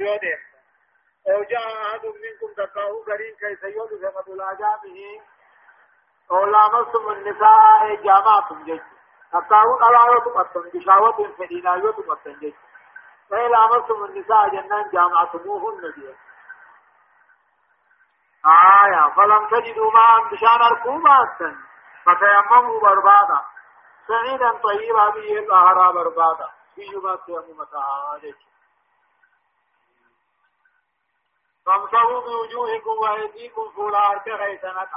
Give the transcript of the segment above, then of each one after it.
يودين أو جاء أحد منكم تقاه قرين كيف يولد فقد لا به أو لامستم النساء جامعكم جيش تقاه قلاوة قطن بشاوة فديناية قطن جيش فإن لامستم النساء جنان جامعتموهن جيش آية. فلم تجدوا معا بشان أركوبات فتيمموا بربادا. سعيدا طيبا به الأهرى بربادا. فيما تيممتها. عليك فامسحوا بوجوهكم وأيديكم فولا أركا غيثنك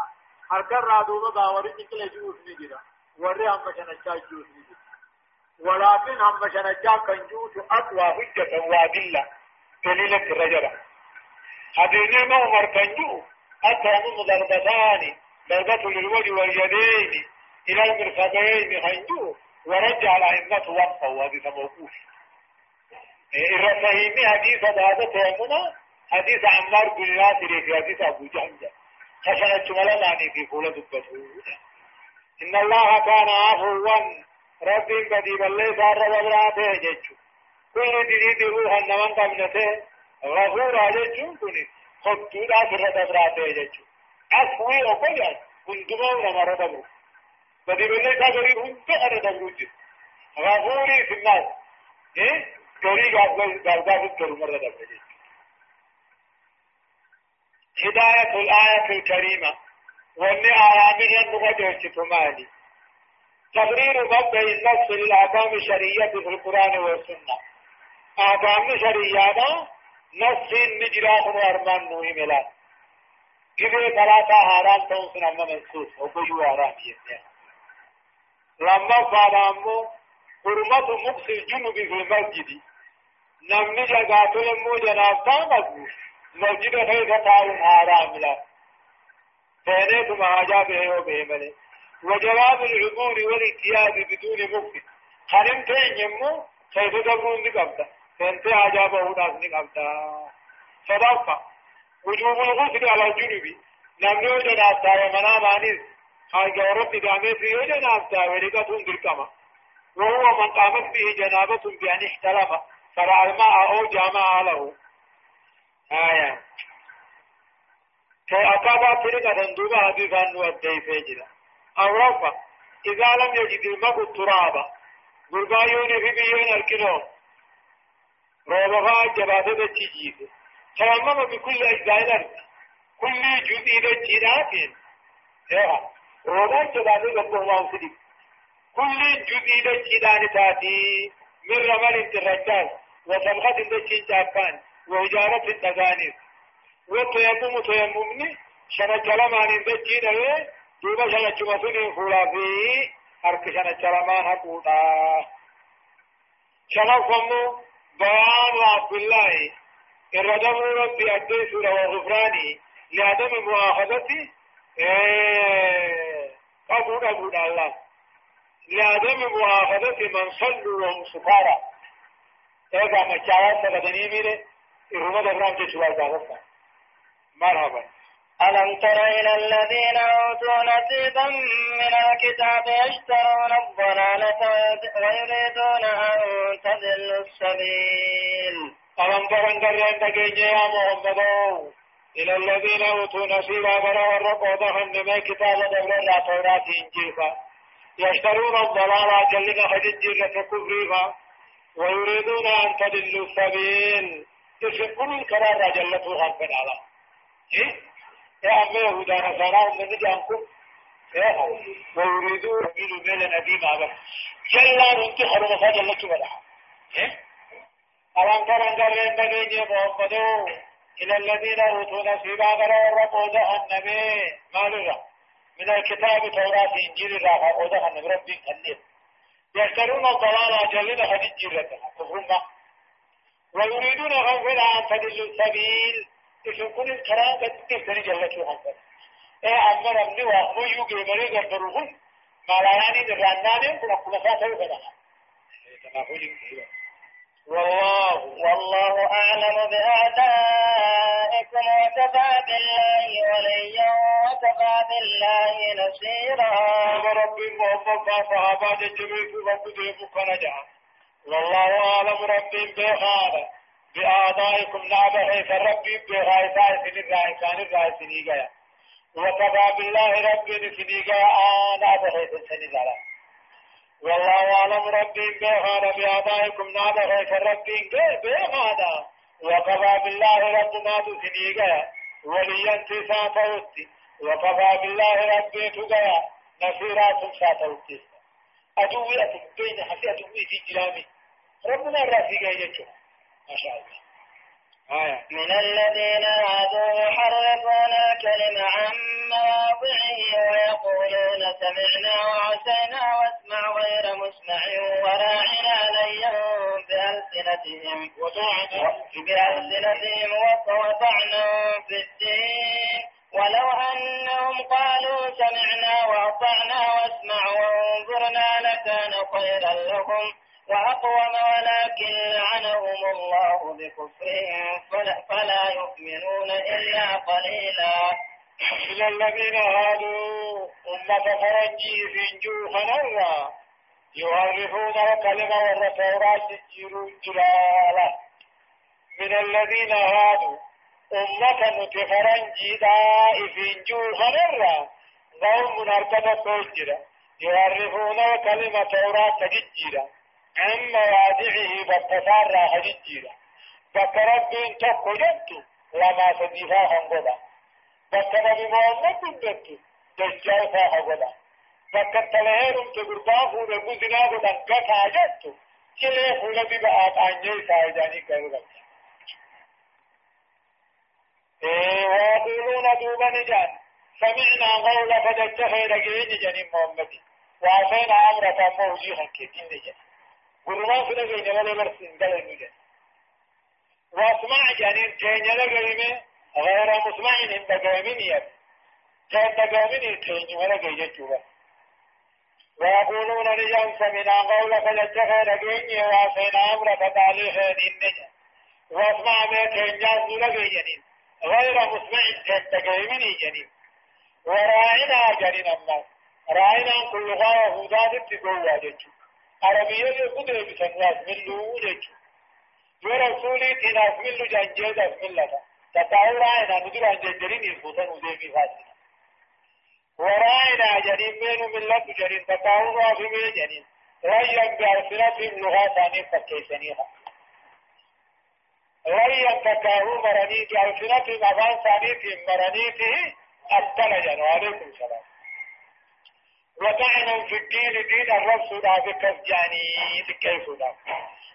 أركا رادوما باوري نكلا جوف نجرا. وري هم شنجا جوف نجرا. ولكن هم شنجا كان جوف أقوى حجة وادلة. دليلة الرجل هذين ما عمر كان جوف أتهم ضربتان. ضربة للوجه واليدين. إلى المرفقين هنجو ورجع الأئمة وقفا وهذه موقوف. الرفاهيمي حديث هذا تيمنا حديث عمار بن ناصر في حديث أبو جهنجة خشنة شمالا معني في فولة دبته إن الله كان عفوا. رب بدي بلي صار وبراته جيتشو كل دي روح النمان قبلته غفور جيتشو كني خطودا سرة براته جيتشو عفوي أقول كنتما ونمر دبرو بدي بلي صار هنت أنا دبرو جيت. غفوري في الناس إيه؟ كريم أقول درداب الدرو مرة دبرو جيتشو هداية الآية الكريمة. وأن آيامها النغة تمالي تقرير مبدأ النص للأحكام الشرعية في القرآن والسنة. أحكام شرعية نص نجراه وأرمان نوي ملا إذا ثلاثة حرام تنصن أما منسوس؟ وبيو حرام يتنين لما قال أمو حرمة مقص الجنوب في المسجد. نمني جاقاتل مو جناب تامد مسجد خير تعاون حرام لا. فينيت ما به وبه ملي وجواب العبور والاتياب بدون مكت خنمتين يمو كيف تقولون نقبتا فانت عجابه ناس نقبتا صدقة. وجوب الغسل على الجنوب. لم يوجد أبتا ومنا مانيس حاجة رب دامي في يوجد أبتا ولقة دركما وهو من قامت به جنابة بأن احتلم فرع الماء أو جامع له. آية كأكابا فرقة دوبا حديثا نودي فيجرا أو رفع إذا لم يجد الماء الترابا غربايون في بيون الكنو روبها جبادة تجيب تيمم بكل أجزاء الأرض كل جزء إيه روبا جبادة الله سدي كل جزء الجيران تاتي من رمال الرجال وصبغة الدجين جابان وإجارة التغانير والتيمم تيممني. شنا كلام عن الدجين أوي دوبا شنا جمسوني فولا في أرك شنا كلام حقودا شنا فمو بيان عبد الله. الردم ربي أدي سورة وغفراني لعدم مؤاخذتي. إيه. أبونا أبونا الله. لعدم مؤاخذة من صلوا وهم سكارى. إذا ما جاءت بدني ميري إرمى دبرام جسوا جاءت مرحبا. ألم تر إلى الذين أوتوا نصيبا من الكتاب يشترون الضلالة ويريدون أن تضلوا السبيل. ألم تر أن درين يا محمد إلى الذين أوتوا نصيبا برا والرقوة من كتاب لا توراة إنجيل يشترون الضلالة جلنا خججيرة كفرها ويريدون أن تدلوا السبيل. تشكون جلته هم من على إيه يا أمي هدى نصارى من جانكم ويريدون من ميل نبي ما بك جلا ننتحر مساجلة بلا إيه ألم ترى أن قرين بني محمد إلى الذين أوتوا نصيبا غير رقوده النبي ما لغا من الكتاب توراة إنجيل الله وده أن ربي كنير يشترون الضلالة جلنا خديج جيرتها كفرنا ويريدون غفلا أن تدلوا السبيل. يشوفون الكلام قد تفتري جلتوا غفلا إيه أمر أبني وأخمو يوغي مريض الدرغون ما لا يعني درانان كنا كنا فاتوا غدا والله والله أعلم بأعدائكم وكفى بالله وليا وكفى بالله نصيرا. ربي محمد صحابة جميل رب ديبو كنجا والله أعلم ربي بهذا بآبائكم نابه فربي بغايتا سن الرائسان الرائسين إيقايا وكفى بالله ربي سن إيقايا آنا به سن الرائسان والله أعلم ربي بغانا بآبائكم نابه فربي بغانا وكفى بالله رب ما سن إيقايا وليا تساتوتي وكفى بالله ربي تقايا نصيرا تساتوتي أدوية بين حسي أدوية في جلامي ربنا الرافقة يجب ما شاء الله. آية. من الذين هادوا يحرفون الكلم عن مواضعه ويقولون سمعنا وعسينا واسمع غير مسمع وراعنا ليا بألسنتهم. بألسنتهم وطعنا في الدين. ولو أنهم قالوا سمعنا وأطعنا واسمع وانظرنا لكان خيرا لهم وأقوم ولكن لعنهم الله بكفرهم فلا يؤمنون إلا قليلا. إلى الذين هادوا أمة فرنجي في نجو فنرى يعرفون الكلمة والتوراة تجيروا جلالا من الذين هادوا أمة فرنجي في نجو فنرى قوم أركض فوجرا يعرفون الكلمة توراة تجيرا عن مواضعه جيرا بك ربين تقو جدت لما هنغدا بك نبي محمد جدت دجال فا هنغدا بك تلهيرم تقربا فونا قزنا قدا قطع جدت كله فونا ببعات عنجي سايداني إيه ويقولون دوبا نجان سمعنا قول فدجه رجعين جنين محمد وعفينا أمرة موجيها كتين نجان قرما فلا جاي نمال مرسين قال المجد وأسمع جانين تيني لغيمة غير مسمعين هم دقامين يب كان دقامين تيني ولا جاي جتوبا ويقولون نجان سمنا قول فلجخ رقيني واسينا أمر فتاليه نجا وأسمع ما تينجان لغينين غير مسمع دقامين جنين وراعنا جنين الله. راعنا كل غاية هداد تقوى جتوبا عربية يقول بسن واسملو جيجو ورسولي تين اسملو جانجيز اسملتا تتاو راينا ندر عن جنجرين يسبوسن وزيمي فاسنا وراينا جنين مينو ملت جنين تتاو رافمي جنين رأيا بألسنتهم لغاتاني فكيسنيها رأيا تتاو مرني بألسنتهم أفان ثانيتهم مرنيته أبتلجن وعليكم السلام وطعنا في الدين دين الرسول بكف جاني كيف ذا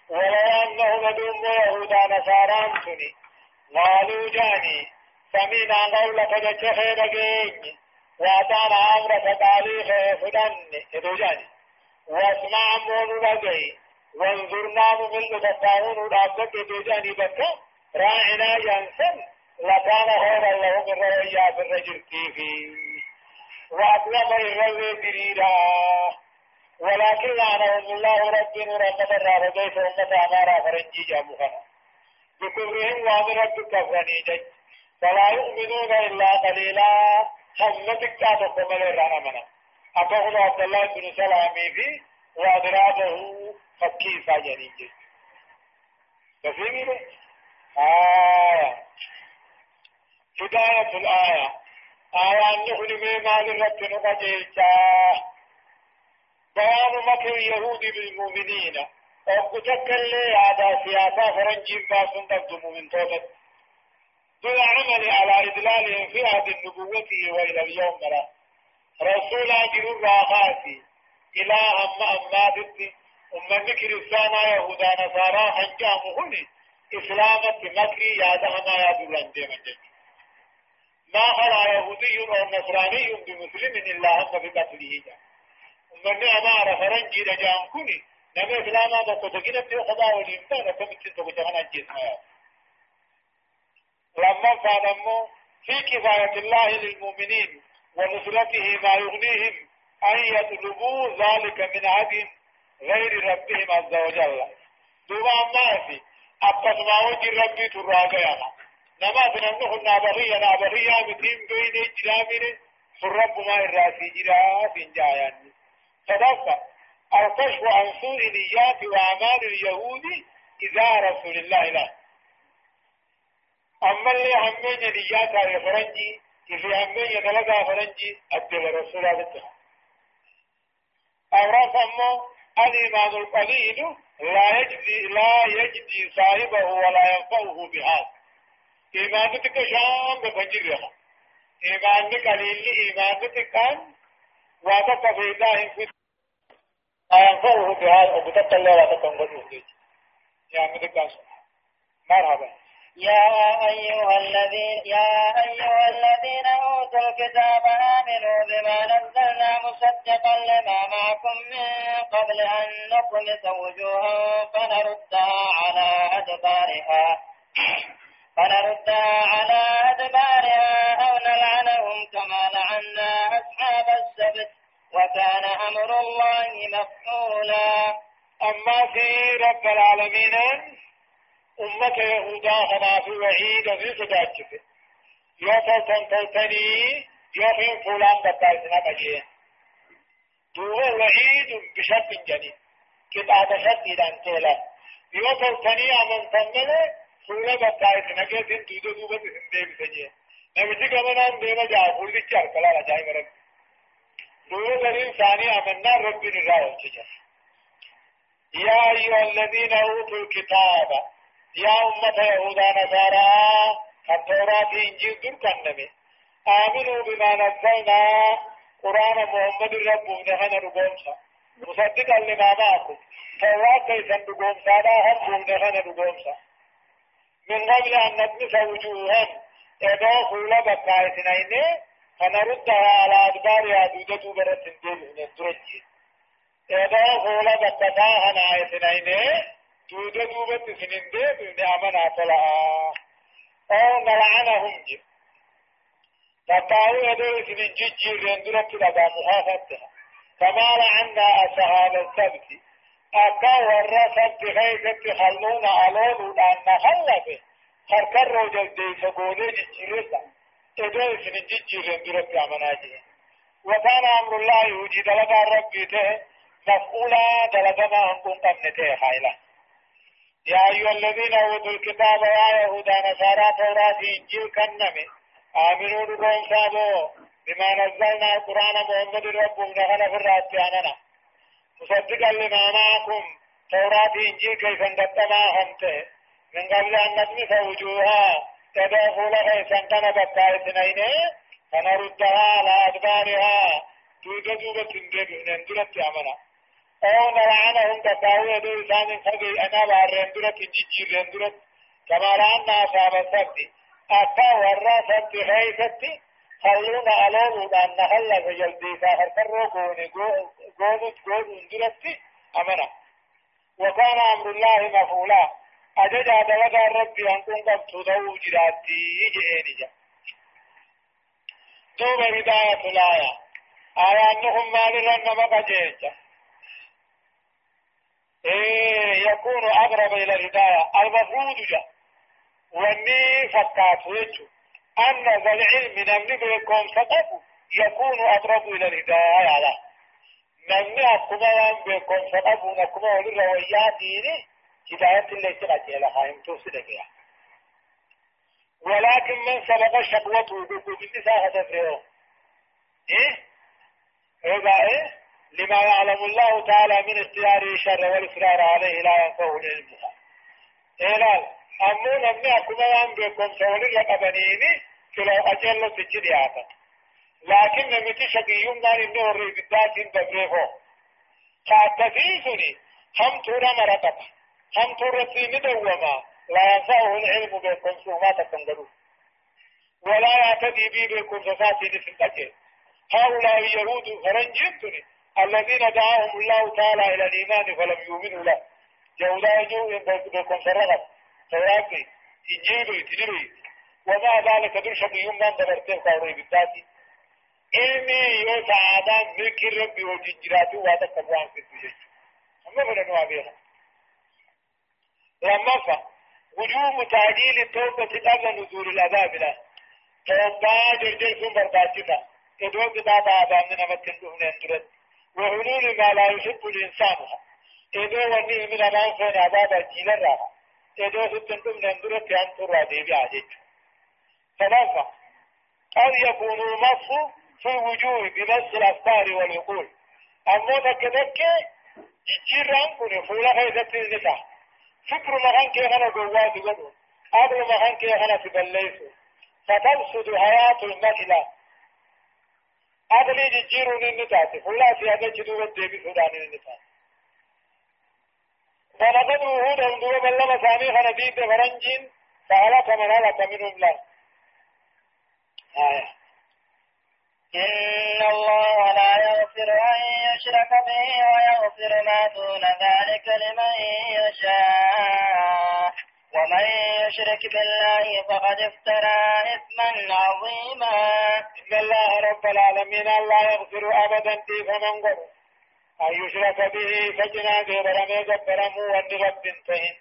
ولو أنهم دوم يهودا نصارى سني قالوا جاني سمينا قول فجتخي بقين وأطعنا أمر فتاليخ فدن إدو جاني. واسمع مون بقين وانظرنا ممل تطاون رابط إدو جاني بكا راعنا ينسن لكان خيرا له من رؤيا في الرجل كيفي. وأسلم الغزو بريرا ولكن لعنهم الله رب ورحمة الله رضيت أمة أمارا فرنجي جاموخنا بكفرهم وأمر رب كفرني جج. فلا يؤمنون إلا قليلا. حمتك تاتكم الرانا منا أتقول عبد الله بن سلامي في وأدراجه فكيفا جنين تفهمين آية هداية الآية آيان نحن ميمان رب نقجيشا بيان مكر اليهود بالمؤمنين وقتك اللي هذا سياسة فرنجين باسن تبدو من توبت دون عمل على إدلالهم في هذه النبوة وإلى اليوم لا رسول أجر الراغاتي إلى أم أماتي أم مكر السانا يهودا نصارى حنجامهن إسلامة مكري يادهما يادولان ديما جديد ما خلا يهودي أو نصراني بمسلم إلا هم بقتله من أمار فرنجي رجام كوني. نبي إسلاما بقتقين في خدا والإمتان كمتين تقتغن الجسم لما فانمو في كفاية الله للمؤمنين ونصرته ما يغنيهم أن يطلبوا ذلك من عد غير ربهم عز وجل. دوما ما في أبقى ما. وجه ربي تراغيانا نما تنمه نابغية نابغية متين بين إجرامين فرب ما الراسي جرا في جايان. صدق الكشف عن سوء نيات وأعمال اليهود إذا رسول الله له أما اللي همين نياتا يا فرنجي في همين يدلقا فرنجي أدل رسول الله أوراف أمو الإيمان القليل لا يجدي لا يجدي صاحبه ولا ينفعه بهذا. إيمانك شام بفجرها. إيمانك قليل إيمانك كان وتتفيدا إن كنت لا ينفعه بهذا. وبتت الله وتتنقذه يا مدك مرحبا. يا أيها الذين يا أيها الذين أوتوا الكتاب آمنوا بما نزلنا مصدقا لما معكم من قبل أن نطمس وجوها فنردها على أدبارها. فنردها على أدبارها أو نلعنهم كما لعنا أصحاب السبت. وكان أمر الله مفعولا. أما في رب العالمين أمة يهودا هنا في وعيد في صداجته يوفا تنتلتني يوفين فلان بطايسنا مجيه دوه وعيد بشرط جديد كتاب شرط إذا انتهلا. يوفا تني أمن تنمله فلان بطايسنا جيه دودو دوبة سندے بسجيه نمشي كمان ديما جاء فلد چار كلا رجائي مرد دوه درين ثاني أمنا ربي نراه وچجه يا أيها الذين أوتوا الكتاب يا أمة يهودا نصارى التوراة إنجيل دور كنمي آمنوا بما نزلنا. قرآن محمد رب نهنا رقومسا مصدقا لما معكم. توراة كيسا رقومسا لا هم نهنا رقومسا من قبل أن نطمس وجوها. إذا خول بقائتنا فنردها على أدبارها دودة برة ديل من الدرجين إذا خول بقتها نعيتنا دودا دوبة سنين دي نعمنا طلعا أو نلعنهم جي. فتاو يدو سنين جيجي رندرة لدى محافتها كما لعنا أصحاب السبت. أكا ورى سبت غيثة خلون ألون لأن خلفه. خركر روجل دي سبولي جيجي إدو سنين جيجي رندرة عمنا جي. وكان أمر الله يوجي دلقا ربي ته مفعولا دلقما هنكم قمنته حيلا يا أيها الذين أوتوا الكتاب يا يهودا نصارى توراة إنجيل كنمي آمنوا بكم سابو بما نزلنا القرآن محمد ربهم نهل في الرات عننا مصدقا لما معكم توراة إنجيل كيف اندتما همته من قبل أن نطمس وجوها تدخل خيسا كان بكاء اثنين فنردها على أدبارها توجد بتندب نندرت أمنا أو نلعنهم تساوي دو إسان خبي أنا بارين درت جيجي رين درت كما لأن أصحاب السبت أتا ورا سبت هاي سبت خلونا ألوه لأن نخلى في جلدي ساخر كرو قوني قونت قون درت أمنا. وكان أمر الله مفعولا. أجد أدلق ربي أن كنت تدو جراتي جئيني جا. دوب هداية الآية. آية أنهم مالرا نمك جيجا إيه يكون أقرب إلى الهداية. المفروض جاء وأني فكات ويجو أن ذا العلم من أمن بكم سقف يكون أقرب إلى الهداية. على نمني أكما وان بكم سقف ونكما وللرويات ديني هداية اللي تغطي إلى خائم توصلك ولكن من سبق شقوته بكم النساء هتفريه إيه؟ إيه إيه؟ لما يعلم الله تعالى من اختياره الشر والإصرار عليه لا ينفعه لعلمها إلال أمون أمي أكما وان بكم سولي لقبنيني كلا أجل سجد يعطا لكن نمتي شقيون نار إنه الرئيبتات دبريفو فأتفيسني هم تورا مرتب هم تورا سيني دوما لا ينفعه العلم بكم سوما تكنغلو ولا يعتدي بي بكم سفاتي نسل هؤلاء يهود فرنجنتني الذين دعاهم الله تعالى إلى الإيمان فلم يؤمنوا له. يهودا يجوا بكم سرغت توراكي إنجيل تجري وما ذلك درشق يوم من دبرتين قوري بالذاتي إني يو سعادان ملك ربي وجنجراتي وادا كبوان في الدجاج أما فلنوا بيها. لما فا وجوب تعجيل التوبة قبل نزول العذاب له. توبة جرجر سن برداتنا إدوان كتاب آدامنا مكن دهنا اندرد وحلول ما لا يحب الإنسان إذا وني من أمان فين عذاب الجيل الراحة إذا ستنتم نندرة كان ترى ديبي عجيج ثلاثة قد يكون المص في الوجوه بمس الأفكار والعقول. أمو تكتك جيران كن فولا خيزة النساء فكر مغان كي غنى قوات قدو أبو مغان كي في بليس فتفسد حياة المثلة. أدلي جيرون النساء فولا في هذا جدو الدبي سودان النساء ولقد وهود دوبا بلما ثاني خنبيب فرنجين فهلك من هلك منهم لا آية إن الله لا يغفر أن يشرك به ويغفر ما دون ذلك لمن يشاء ومن يشرك بالله فقد افترى إثما عظيما الله العالمين لا يغفر أبدا في فمن قبل أن يشرك به فجنا برمي جبرمو وان رب تهن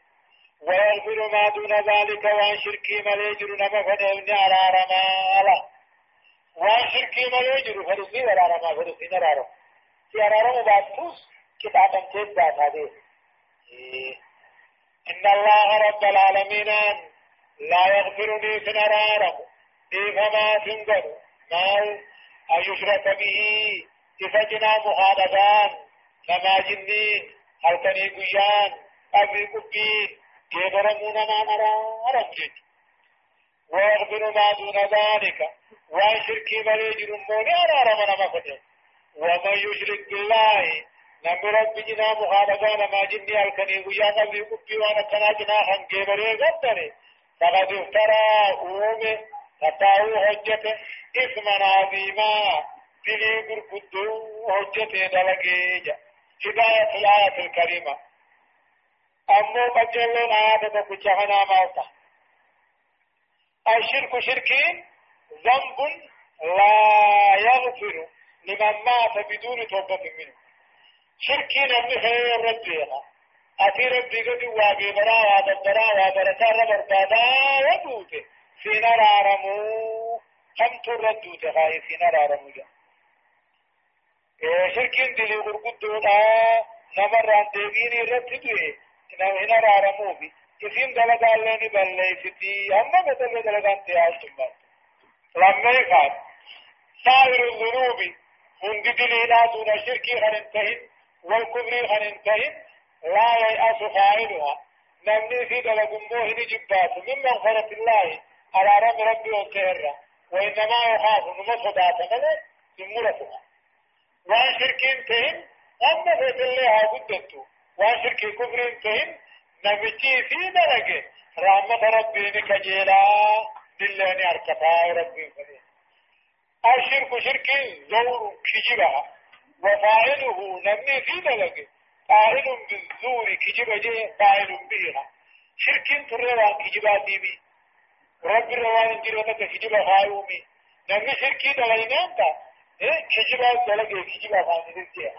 ويغفر ما دون ذلك وأن شركي مليجر نما فدهن على رماله وأن شركي مليجر فرسي ولا رما فرسي نرارو في أرارو مباتوس كتابا ذات هذه. إن الله رب العالمين لا يغفرني في نرارو فما تنقر ما أن يشرك به تفجنا مخالفان نما جنين هلكني قيان أبي قبين كبرمون ما نرى رجل ويغفر ما دون ذلك وان شركي مليجر موني أرى رمنا مفتح ومن يشرك بالله نمي رب جنا مخالفان ما جني هلكني قيان أبي قبي وأنا كنا جناحا كبري قدري فقد افترى أومه فتاو حجته. إثما عظيما دلي بركدو حجته دلقيجا هداية الآية الكريمة أمو بجلون آيات تكجهنا موتا الشرك شركين ذنب لا يغفر لمن مات بدون توبة منه شركين أمي خير ربينا أتي ربي قد واقي برا وادبرا وادرتا ربرتادا ودوته في نار عرمو كم تردوته خاي في نار عرمو جا شركين دلي غرقدونا نمران ديبيني رتدوه نم هنا رارموفي اسم دلقا لني بلني ستي أما مثل دلقا انتهاء سنبات لما يقال سائر الذنوب من دلي لا دون شركي خننتهن والكبر خننتهن لا ييأس فاعلها نمني في دلقموه نجبات من مغفرة الله على رب ربي وكهرة وإنما يخاف نمصدات ملك ثم وان شركين تهن أما في الله قدتو وان شركي كفر تهن نمجي في درجة رحمة ربي نكجيلا دلاني أركتا ربي فليه الشرك شرك زور كجبها وفاعله نمي في درجة فاعل بالزور كجبة فاعل بها. شرك تروان كجبا ديبي. رب روان جيرونك كجبا خايومي نمي شركي دلائنا إيه كجبا دلقي كجبا فاندرتيا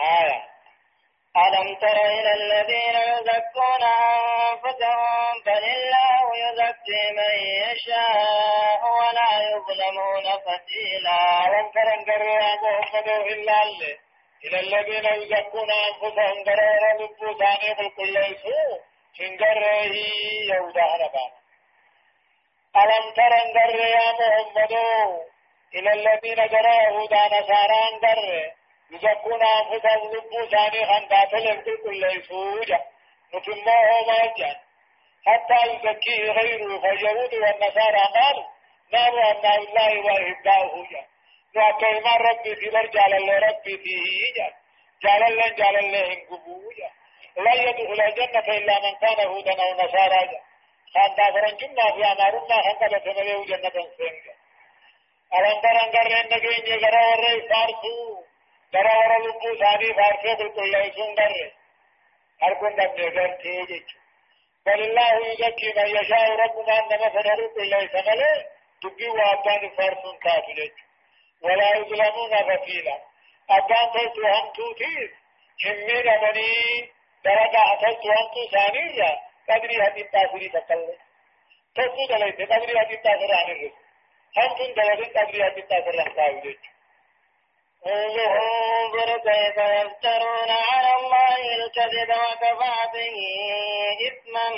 آية ألم تر إلى الذين يزكون أنفسهم بل الله يزكي من يشاء ولا يظلمون فتيلا ألم تر يا محمد إلا إلى الذين يزكون أنفسهم قرار لبو ثاني بالكل شنقر يودا هنبان ألم تر انقر يا محمد إلى الذين قرأوا دانا ساران قرر يزكون أنفسهم لبو ثاني خندات لكل يسوجا نتمه ماجا حتى يزكيه غيره فاليهود والنصارى قالوا نار أن الله وإهداه جا وكيما ربي في برجال الله ربي فيه جا جال الله جال الله انقبو جا لا يدخل الجنة إلا من كان هودا أو نصارى. جا خاندا فرنجمنا في أمارنا خاندا بسمله جنة سنجا ألم ترى أن نجيني غرا ورّي فارسو غرا ورّا لبو ثاني فارسو بالكل يسون غرّي هر كن دم نظر تيجي. بل الله يزكي من يشاء ربنا أنما فنر كل يسمله تبي وابان فارسون تاتلج ولا يظلمون فتيلا أبان تلتو هم توتيز همين أمني درجة أتلتو هم تو ثانية قدري هدي تاثيري تقل تلتو دلائت قدري هدي تاثير عن الرزق تن دلائت قدري هدي تاثير عن تاويلج انظر كيف يفترون على الله الكذب وكفى به إثما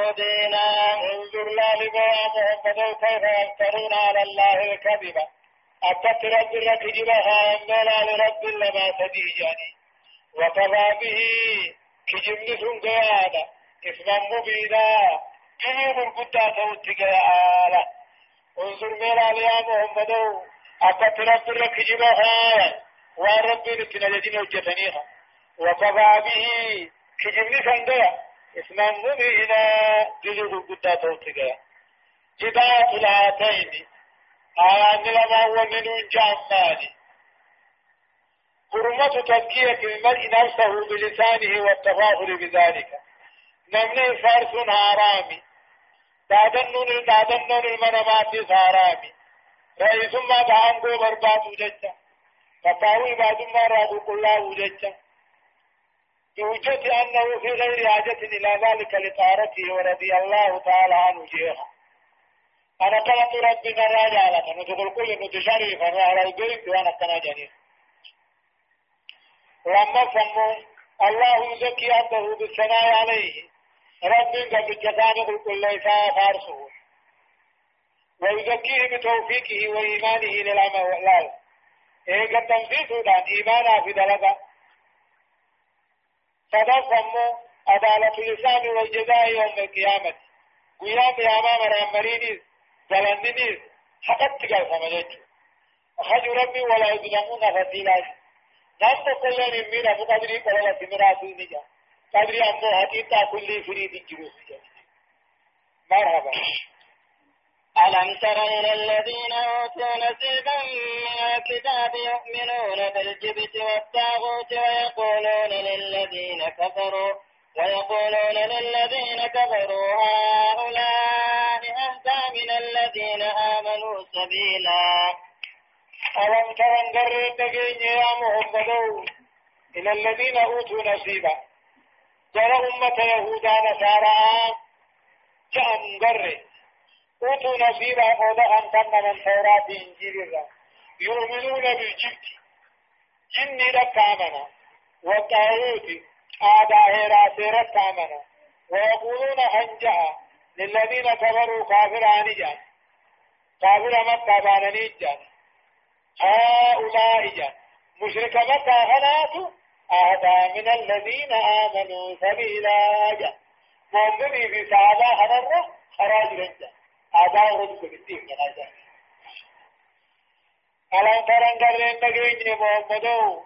مبينا انظر انظر لا لما محمد كيف يفترون على الله الكذب أتت رب ركجبها أمنا لرب لما تديجاني وكفى به كجبن سنقيانا اسما مبينا جنوب القدى توتك يا آلة انظر ميلا يا محمد أتت رب ركجبها ورب نتنجدين وجتنيها وكفى به كجبن سنقيانا اسما مبينا جنوب القدى توتك جدات الهاتين آيان لما ومنون جاماني حرمة تزكية المرء نفسه بلسانه والتفاخر بذلك. نمني فارس حرامي دادنون دادنون المنامات حرامي رئيس ما دعان کو برباد وججا فتاوي بعد ما رابو قلاه وججا بوجة أنه في غير حاجة إلى ذلك لطارته ورضي الله تعالى عنه جيها أنا قلت ربي نراجع لك. ندخل كل نتشاري فرع البيت وأنا كنا جنين لما سموا الله يزكي عبده بالثناء عليه. رب قد الجسام كل ليس فارسه. ويزكيه بتوفيقه وإيمانه للعمل إيه قد تنفيذه دان إيمانا في دلقة فتصموا عدالة الإسلام والجزاء يوم القيامة. قيام يا أمام رامرينيز جلندنيز حقت قال فمجد أخذ ربي ولا يظلمون فتيلا نام تقلن من أبو قدري قلوا سمرا نجا قدري أمو حقيقة كل فريد جروس مرحبا ألم تر إلى الذين أوتوا نصيبا من الكتاب يؤمنون بالجبت والطاغوت ويقولون للذين كفروا ويقولون للذين كفروا هؤلاء أهدى من الذين آمنوا سبيلا ألم تر انقر يا محمد إلى الذين أوتوا نصيبا. جرى أمة يهودا نصارى كأن قر أوتوا نصيبا قوضا أن كان من توراة إنجيل يؤمنون بالجبت جني لك آمنا. والطاغوت آداء راسيرت آمنا. ويقولون هنجا للذين كفروا كافر عنجا كافر مكة بانني جان هؤلاء مشرك مكة هناتو أهدى من الذين آمنوا سبيلا. جان مؤمني في سعادة هنرة خراج رجا آداء رزق بالدين جان ألم ترن قرن نجيني محمدو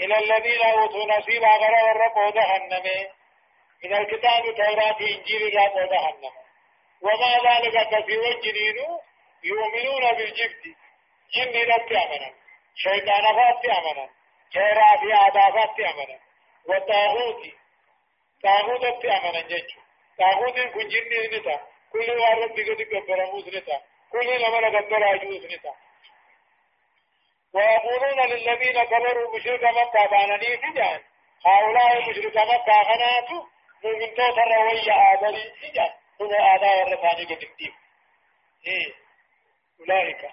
إلى الذين أوتوا نصيبا غير الرب جهنم. من الكتاب توراة إنجيل رب جهنم. وما ذلك كفي والجنين يؤمنون بالجبت. جن رب أمنا شيطان فات أمنا توراة في عذابات أمنا والطاغوت طاغوت أمنا جيش طاغوت كن جن نتا كل وارد بقد قبرموس نتا كل لما قبر عجوز نتا ويقولون للذين كفروا مشرك مكة بانني فجان هؤلاء مشرك مكة غناتو مؤمن توتر ويا آدري فجان هم آداء الرفاني كتكتيب إيه أولئك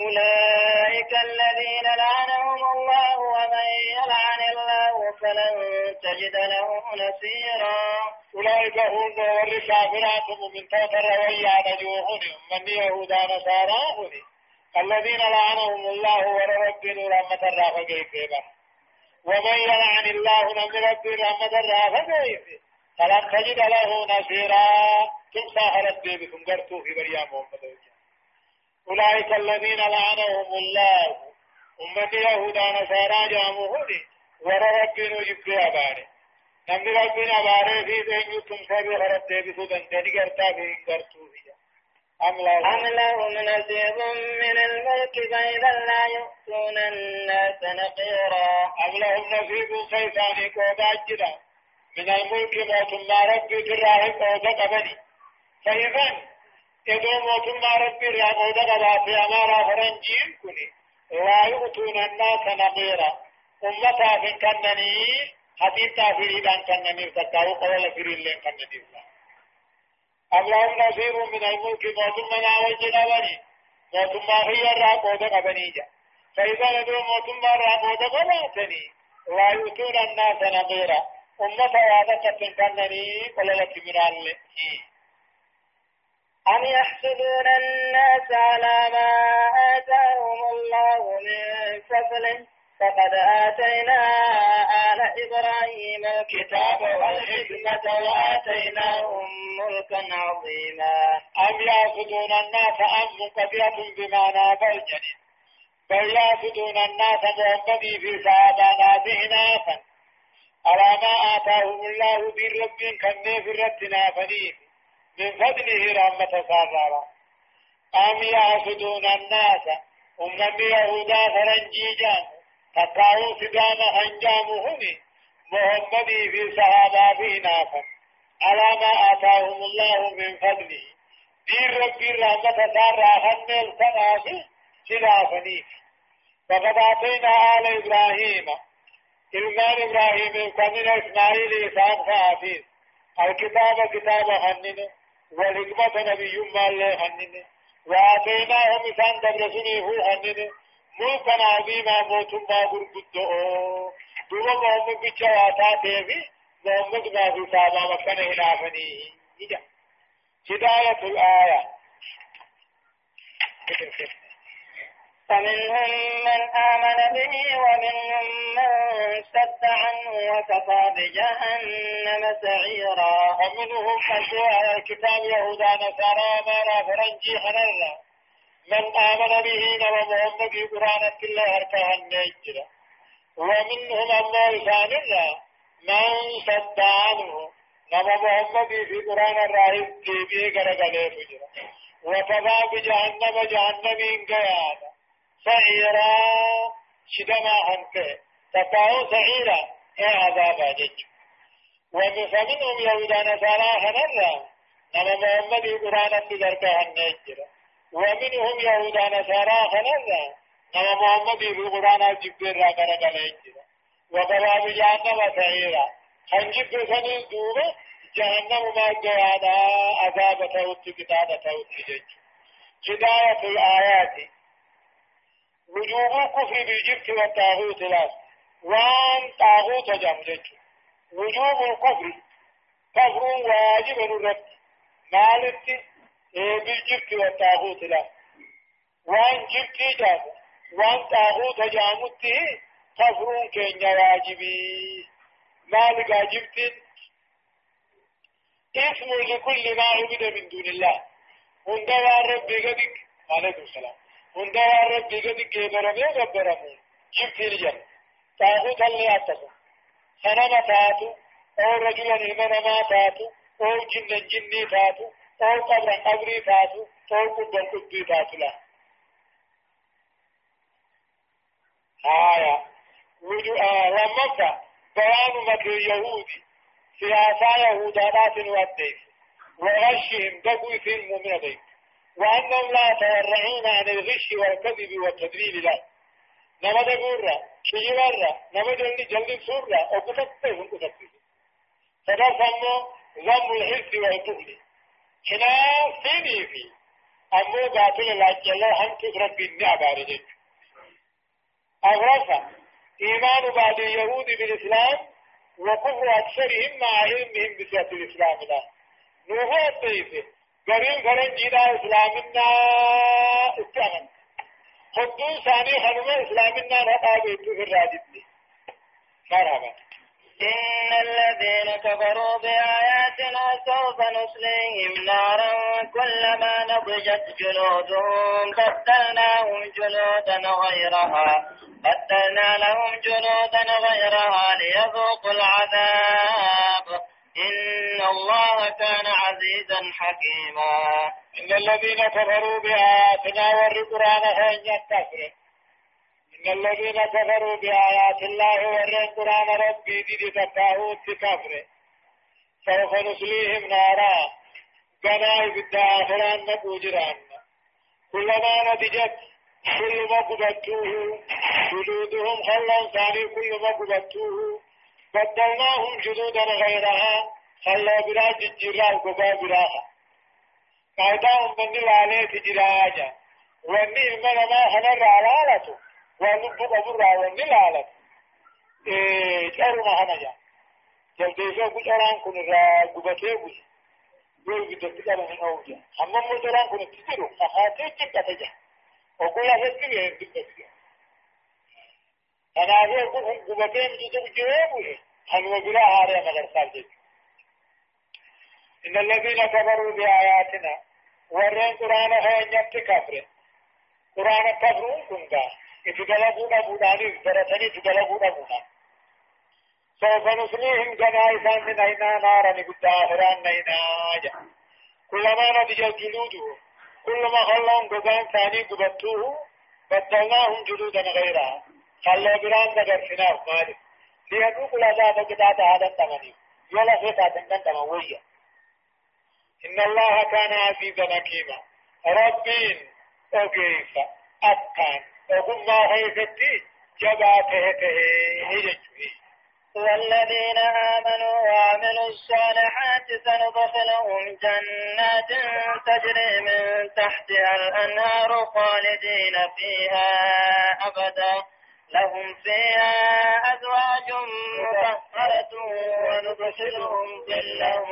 أولئك الذين لعنهم الله ومن يلعن الله فلن تجد له نصيرا. أولئك هم والكافرات من توتر ويا نجوهن من يهودا نصارى؟ الذين لعنهم الله ورب رحمة الرافة كيفا ومن يلعن الله من رب رحمة الرافة كيفا فلن تجد له نصيرا. تمسى ربي بكم قرتوا في محمد أولئك الذين لعنهم الله. أمة يهودا نصارى جاموه ورب نجب أباري نمني ربنا أباري في ذهن تمسى بخرب بسو دندني قرتا في قرتوا في أم لهم نصيب من الملك فإذا لا يؤتون الناس نقيرا. أم لهم نصيب سيساني قودا جدا. من الملك موت ما ربي تراه قودا قبلي. فإذا إذا موت ما ربي قودا قبا في أمارا فرنجين كني لا يؤتون الناس نقيرا أمتا في كنني حديثا في ريبان كنني فتاو قول في ريلين كنني أم لهم نصيب من الملك موتما ناوجنا بني موتما هي الرابود قبنيجا فإذا ندو موتما الرابود قبنتني لا يؤتون الناس نقيرا أمة وعدة تنكنني قل لك من الله أم يحسدون الناس على ما آتاهم الله من فضله؟ فقد آتينا آل إبراهيم الكتاب والحكمة وآتيناهم ملكا عظيما. أم يعبدون الناس أم منقطعة بمعنى بلجن بل يعبدون الناس محمدي في صحابانا نافا على ما آتاهم الله من رب كني في ربنا فنيف من فضله رحمة سارا أم يعبدون الناس؟ أمم يهودا فرنجيجان تقاو سدام هنجامهم محمدي في صحابه نافا على ما آتاهم الله من فضله؟ دين ربي رحمة سارا هن الفنافي سلافني فقد آتينا آل إبراهيم. إلمان إبراهيم كمن إسماعيل إسحاق فآتين الكتاب كتاب هنن والحكمة نبي ما الله هنن وآتيناهم إسان دبرسني هو هنن ملكا عظيما موتما غرغدو دوما محمد بچواتا تيبي محمد ما في صحابة مكان هلافني هداية الآية فمنهم من آمن به ومنهم من صد عنه وكفى بجهنم سعيرا. ومنهم من على الكتاب يهودا نصارى ما فرنجي حنرا من آمن به نما محمد قرآن الله هركا النجرة ومنهم الله الله من صد عنه. نما محمد في قرآن الرائد تيبيه غرغلي فجرة وكفى بجهنم جهنم قيادا سعيرا شدما هنك تقاو سعيرا. اي عذابا جج ومنهم يهودا نصارى هنرا نما محمد قرآن الله هركا النجرة ومنهم يهود نصارى خلنا نما محمد في القرآن جبر را كان جرا وقضى بجهنم سعيرا. خنجب سنين دوبة. جهنم ما جوانا عذاب توت كتاب توت جج هداية الآيات. وجوب الكفر بالجبت والطاغوت لا وان طاغوت جم جج وجوب الكفر. كفر واجب الرد. مالك بالجبت والطاغوت لا وان جبت جاب وان طاغوت جامته كفرون كين واجبي. مالك جبت. اسم لكل ما عبد من دون الله. هندوا ربي قدك. عليكم السلام. هندوا ربي قدك جبرمي جبرمون جبت الجن طاغوت اللي أتسم سنما تاتو أو رجلا المنما تاتو أو جن جني تاتو أو قبر قبري تاتو أو قبر قبري تاتو لا آية آه ومكة بيان مكر يهودي سياسة يهودانات وديك وغشهم دقوا في المؤمن ديك وأنهم لا يتورعون عن الغش والكذب والتدليل لا نما شيء ورا نما جلدي جلدي سورا أو كتبته هم كتبته فده سمو ذم الحرص والبخل خلاف سيني في؟ أمو باطل لاجلا هم تدرك بالنعم بارجك أغرفة إيمان بعد اليهود بالإسلام وكفر أكثرهم مع علمهم بسياسة الإسلام لا نوها الطيفة. قريب فرن جيدا إسلامنا استعمل خدو ثاني خلوة إسلامنا رقابة في الراجب مرحبا إن الذين كفروا بآياتنا سوف نصليهم نارا كلما نضجت جلودهم بدلناهم جلودا غيرها بدلنا لهم جلودا غيرها ليذوقوا العذاب. إن الله كان عزيزا حكيما. إن الذين كفروا بآياتنا والقرآن هن يكفرون إن الذين كفروا بآيات الله ورين قرآن ربي دي تكاهوت كفر. سوف نسليهم نارا. قناي في الداخلان نبوجران كلما نتجت كل ما قبتوه جلودهم خلا ثاني كل ما قبتوه بدلناهم جلودا غيرها خلا برا ججرا وقبا براها قاعدهم من العالية تجراجا واني المنا ما هنر علالته ولب قبر ونلالة إيه كارما هنجا جلديسو كجران كن را قبتي بس يوجد تقرا من أوجه أما مدران كنت تدرو أخاتي جبتة وقول أفكر يهدك أنا أقول كل قبتين جدو جوابه حلو بلا هاري مدر سالجك إن الذين كفروا بآياتنا ورين قرآن هاي نبت كفر. قرآن كفرون كنتا اتدلقوا نبوداني برتني اتدلقوا نبودان سوف نصليهم جنائزا من أين نارا نقول آخران نينا كلما نضج الجلود كلما خلهم قبان ثاني قبطوه بدلناهم جلودا غيرها. خلوا بران نقر فناف مالك ليذوق العذاب قداد هذا التمني يلا فيتا تندن تموية إن الله كان عزيزا حكيما ربين أوكيف أتقان وهم ما هيفتي جباته تهي والذين آمنوا وعملوا الصالحات سندخلهم جنات تجري من تحتها الأنهار خالدين فيها أبدا. لهم فيها أزواج مطهرة وندخلهم ظلا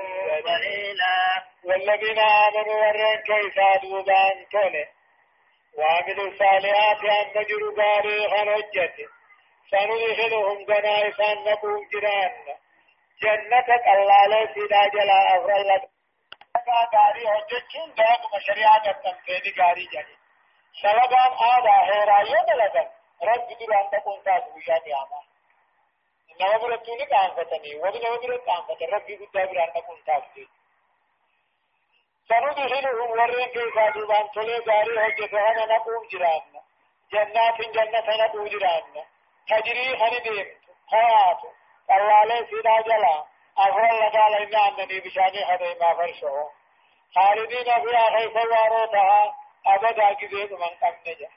ظليلا والذين آمنوا ورين كيف دوبان تولي وعملوا الصالحات أن نجروا قاري خنجته سندخلهم جنائفا نقوم جيران جنة الله لا سيدا جلا أفر لك. غاري هجتشون داق مشريعة التنفيذ غاري جاني سببان آدا هيرايو دلدن رب دران تكون تاسو يا قيامة نما برتوني كان فتني وبنما برت كان فتن رب قد بران تكون تاسو سندخلهم ورين كيف دوبان تولي غاري هجتها نقوم جيران. جنات جنة نقوم جيران. تجري خندين حياة الله لي سيدا جلا. أفضل لقال إن أنني بشاني خدي ما فرشه. خالدين فيها خيف واروتها أبدا كذيب من قم نجا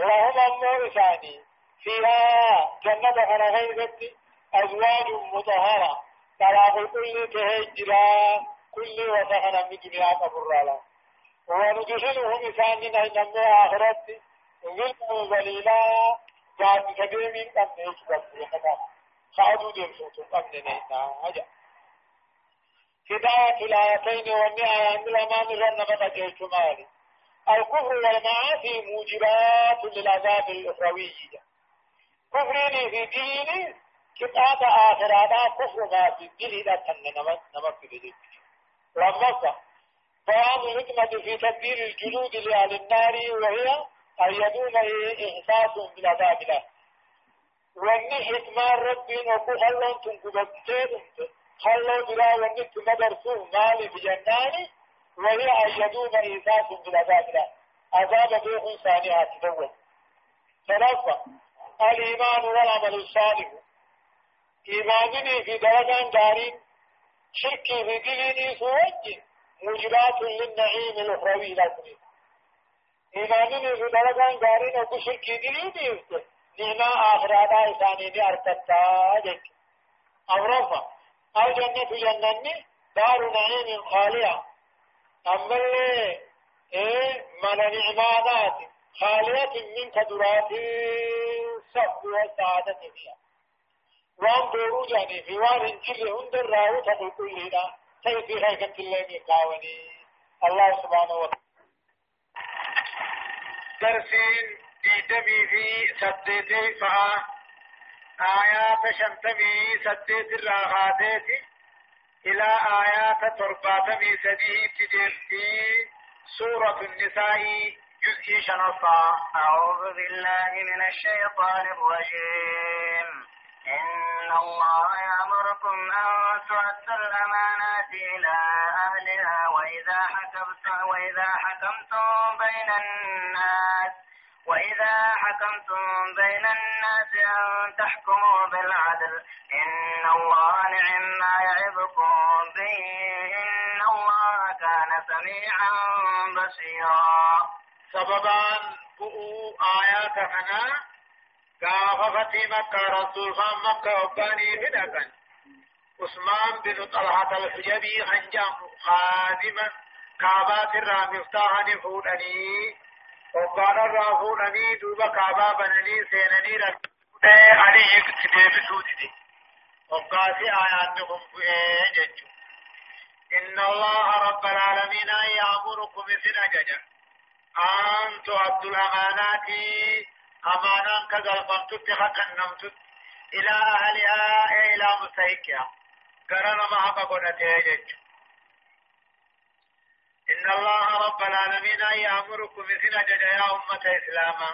وهم أمو إساني فيها جنة خنا غيبت أزواج مطهرة طلاق كل تهجرا كل وسخنا من دنيا قبر وندخلهم إساني نمو آخرت. ظلم ذليلا جاد كم نيش بس يخدا خادو ديم سوتو كم نينا هجا. هداية الآيتين والنهاية عند الأمان رن بقى مالي. الكفر والمعاصي موجبات للعذاب الأخروي. كفرين في ديني كتاب آخرانا كفر ما في الدين إذا كان نمت في لما بيان الحكمة في تدبير الجلود لأهل النار وهي أن يدوم إحساس بالعذاب له. وإني حكمة ربين وكو خلون تنكبتين خلون برا وإني تمدرسوه مالي في جناني. وهي أن يدوم إحساس بالعذاب له عذاب بيخ ثانية تدول ثلاثة الإيمان والعمل الصالح. إيمانني في درجة دارين شركي في ديني سوجي. موجبات للنعيم الأخروي لكم إيماني في درجان غارين أو شركي دي دي نعمة آخراتا إساني دي أرتتا جك. أورفا أو جنة جنة دار نعيم خالية. أما إيه؟ من نعمات خالية من كدرات الصف والسعادة فيها. وان دورو جاني في وان انجل هندر راو تقل كل هنا تيفي خيكة الله ميقاوني الله سبحانه وتعالى. درسين ديدمي في سديتي فا. آيات شنتمي سديت الراغاتيت إلى آيات ترباتمي سديه تجرتي سورة النساء جزء شنصا. أعوذ بالله من الشيطان الرجيم. إن الله يأمركم أن تؤدوا الأمانات إلى أهلها وإذا حكمتم وإذا حكمتم بين الناس وإذا حكمتم بين الناس أن تحكموا بالعدل. إن الله نعم به إن الله كان سميعا بصيرا. سببان بؤو آيات هنا قاف فتي مكة رسول خان مكة وباني بدقا عثمان بن طلحة الحجبي خنجام خادما. كعبات الرا مفتاحا فودني وقال الرا فودني دوبا كعبا بنني سينني رك علي يكتب بسودي وقاسي آيات نهم جج إن الله رب العالمين يأمركم مثل أججا أن تؤدوا الأمانات. أمانا كقلبمت حقا إلى أهلها إلى مستحقها. قرن ما حقا قنته إن الله رب العالمين يأمركم مثل أججا يا أمة إسلاما.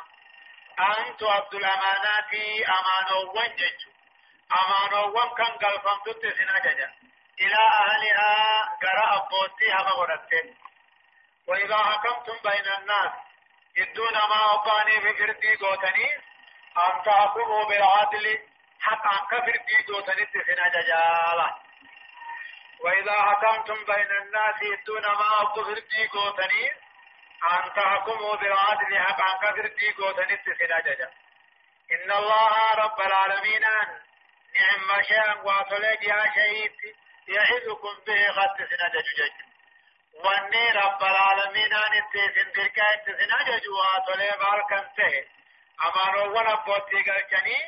أن تؤدوا الأمانات. أمانو وانجج أمانو وان كان قلبمت سنججا إلى أهلها قرأ أبوتي هما قنته وإذا حكمتم بين الناس إدون ما أباني في فردي قوتني أن تحكموا بالعدل حق أن كفردي قوتني تسنا ججالة وإذا حكمتم بين الناس إدون ما أبفردي قوتني أن تحكموا بالعدل حق أن كفردي قوتني تسنا ججا إن الله رب العالمين نعم شيئا واتولد يا شهيد يعظكم به قد تسنا ججا وأني رب العالمين أن اتسن دركا اتسن اججوا تولي باركن ته. امانو ولا بوتي گلچني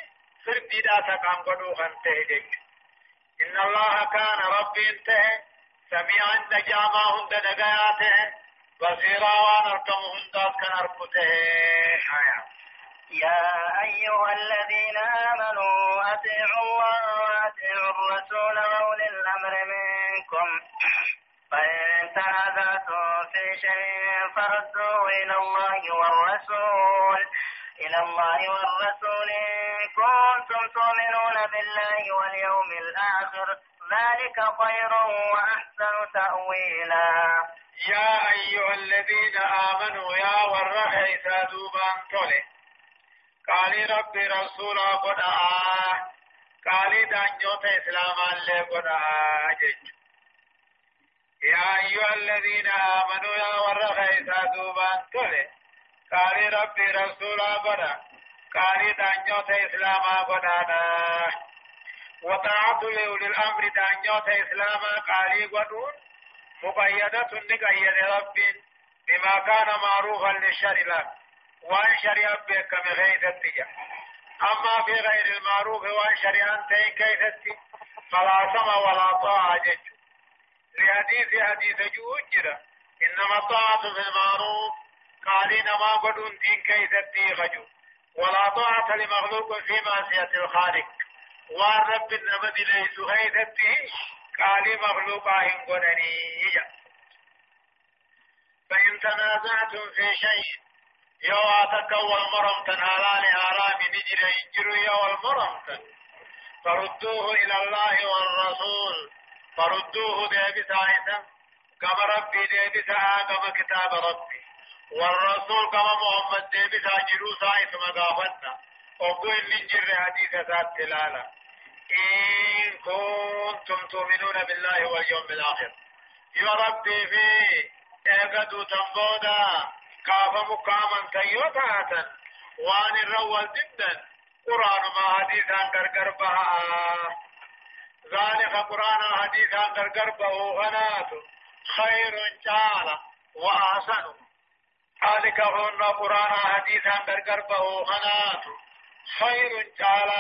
سردي دا تکام گدو خنته دك إن الله كان ربي انته. سميعا نجاما هند نگاياته بصيرا وان اركم هند كان اركته آية يا أيها الذين آمنوا أطيعوا الله وأطيعوا الرسول وأولي الأمر منكم. فإن تنازعتم في شيء فردوه إلى الله والرسول. إلى الله والرسول إن كنتم تؤمنون بالله واليوم الآخر. ذلك خير وأحسن تأويلا. يا أيها الذين آمنوا يا ورخي سادوبان تولي قال ربي رسول قد قال دانجوت إسلاما لقد آجج يا أيها الذين آمنوا يا ورخ إسا دوبان تولي قال ربي رسولا بنا قال دانيوت إسلاما بنانا وطاعة لأولي الأمر دانيوت إسلاما قال قدون مقيدة نقيد ربي بما كان معروفا للشرع وان شريعة بك بغيث التجاه أما في غير المعروف وان شريعة كيف فلا سمى ولا طاعة جج لحديث حديث جوجرة إنما طاعة في المعروف قال ما قدون دين كيستي خجو ولا طاعة لمخلوق في معصية الخالق. والرب النبد ليس غيثتي قال مخلوقا إن قدني فإن تنازعتم في شيء يواتك والمرم تنالان آرام نجر يجر يو المرم فردوه إلى الله والرسول. فردوه ديبسا عيسى كما ربي ديبسا كما كتاب ربي. والرسول كما محمد ديبسا جروسا عيسى مقافتنا وقل نجر حديث ذات تلالة إن كنتم تؤمنون بالله واليوم الآخر. يا ربي في ايقدوا تنبودا. كاف مقاما تيوتاتا وان الرول جدا. قرآن ما حديثا كركر بها. ذلك قرآن حديثا درقر بهوغنات خير جعل وأحسن. ذلك هن قرآن حديثا درقر بهوغنات خير جعل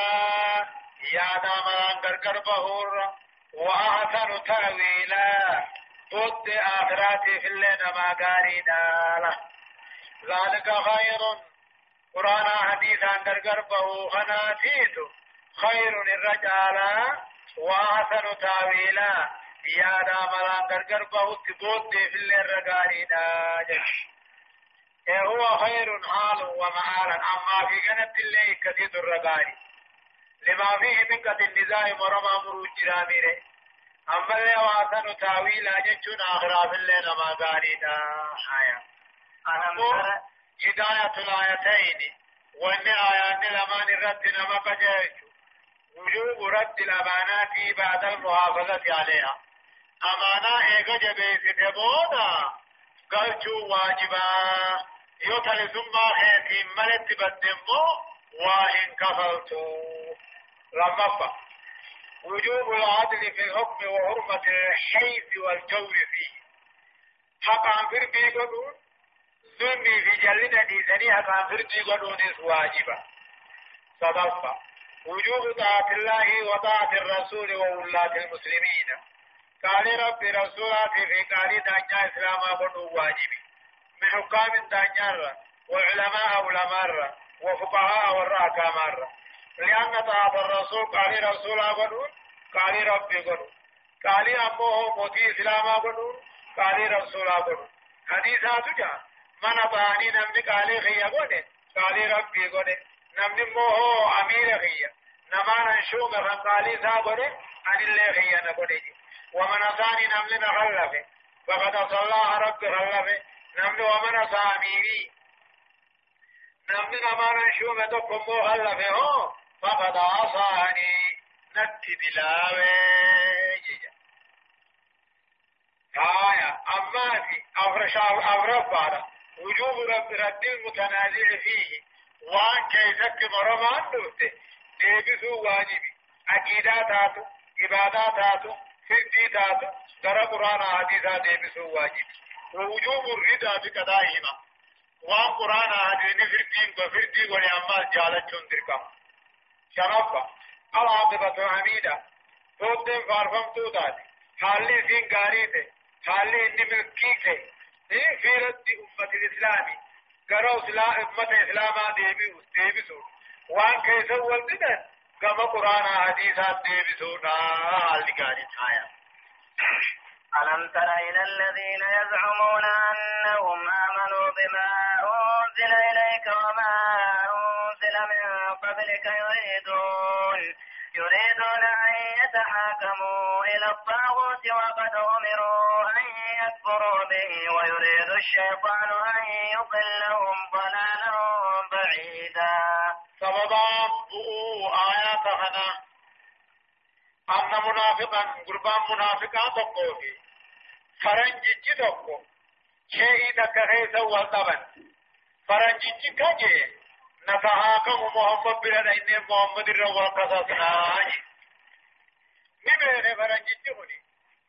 يا دامران درقر بهور وأحسن تأويلا. ضد آخراتي في الليل ما قاري ذلك خير. قرآن حديثا درقر بهوغناتيت خير الرجال وآثر تاويلا يا داملا غرغر بهت بود في الرغاري دا هو خير حال ومآلا أما في جنة الله كثير الرغاري لما فيه من قد النزاع مرمى مروج جراميره أما اللي وآثر تاويلا جنشون آخرا في اللي نما غاري دا هداية الآيتين وإن آيات الأمان الرد نما قجيش وجوب رد الأمانات بعد المحافظة عليها. أمانة إيجا جبيت تبودا. قلتو واجبا. يوتل ثم خيتي ملت بدمو وإن كفلتو. لما وجوب العدل في الحكم وحرمة الحيث والجور فيه. حقا في البيقدون ظلمي في جلنا ديزني حقا في البيقدون واجبا صدفة وجوب طاعة الله وطاعة الرسول وولاة المسلمين قال ربي رسولاتي في قال دانيا إسلاما قدوا واجبي من حكام دانيا وعلماء علماء وفقهاء والرأكا مرة لأن طاعة الرسول قال رسول قدوا قال ربي قدوا قال أمه موتي إسلاما قدوا قال رسول قدوا حديثات جاء من پانی نمنی کالی خیا گونے، کالی رب بی گونے نمنی موہو امیر خیا نمان انشو مخن کالی سا گونے ان اللہ خیا نگونے جی۔ ومن اتانی نمنی نخلفے وقد صلاح رب خلفے نمنی ومن اتامیوی نمنی نمان انشو مدو کمو خلفے ہو فقد آسانی، نتی دلاوے جی جی۔ آیا، اما دی افرشا افرف بارا وجوب رب رد المتنازع فيه. وان كيسك مرمان دوته ديبسو واجبي. عقيداتاتو عباداتاتو فرديتاتو ترى قرآن حديثا ديبسو واجبي. ووجوب الرضا بقضائهما وان قرآن حديث فردين وفردي ولأما جالتشون دركم شنفة العاقبة حميدة. تودن فارفم تودات حالي زين غاريته حالي إني ملكيته في رد أمة الإسلام. قرأوا سلا أمة الإسلام ديبي ديبسون وان كيسا والدنا؟ كما قرآن حديثات ديبسون حالي غاري تايا ألم تر إلى الذين يزعمون أنهم آمنوا بما أنزل إليك وما أنزل من قبلك يريدون يريدون أن يتحاكموا إلى الطاغوت وقد أمروا أن يكفروا به ويريد الشيطان أن يضلهم ضلالا بعيدا. سببا بؤوا آيات هنا أن منافقا قربان منافقا تقوفي فرنجي تقو شيء تكهيس والطبن فرنجي كجي. نتحاكم محمد بلد إن محمد الروا قصصنا نبيه فرنجي هني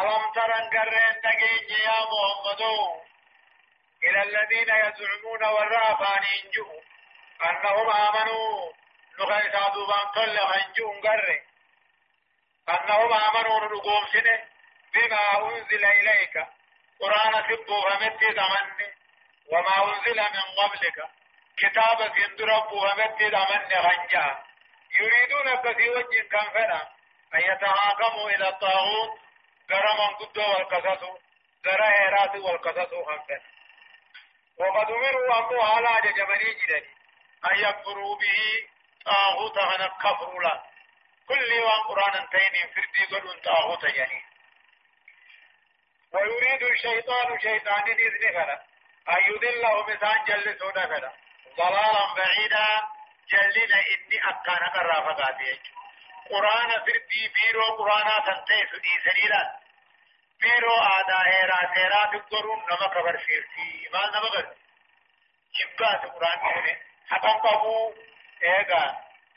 ألم ترى قرين تقين يا محمد إلى الذين يزعمون والرافان ينجؤوا أنهم آمنوا. نخي سادوبان كل خنجون قرر أنهم آمنوا نقوم سنة بما أنزل إليك. قرآن سبو فمتي تمني. وما أنزل من قبلك. كتاب سندرب فمتي تمني خنجا يريدون كثي وجه كان فنا أن يتحاكموا إلى الطاغوت؟ غرا من قدو والقصص غرا هيرات والقصص خنفنا وقد أمروا أمو على جمني جدني أن يكفروا به طاغوت أنا كفر له كل وان قرآن تين فردي قد طاغوت يعني ويريد الشيطان شيطان إذن فلا أن يذله مثان جل سودا ضلالا بعيدا جلنا إني أكان قرافة قرآن فردي بيرو قرآن تنتهي سدي سليلا بيرو آدا هيرا سيرا تقرون نما كبر فيرتي ما نما قر شبكات قرآن كونه haqan qabu eega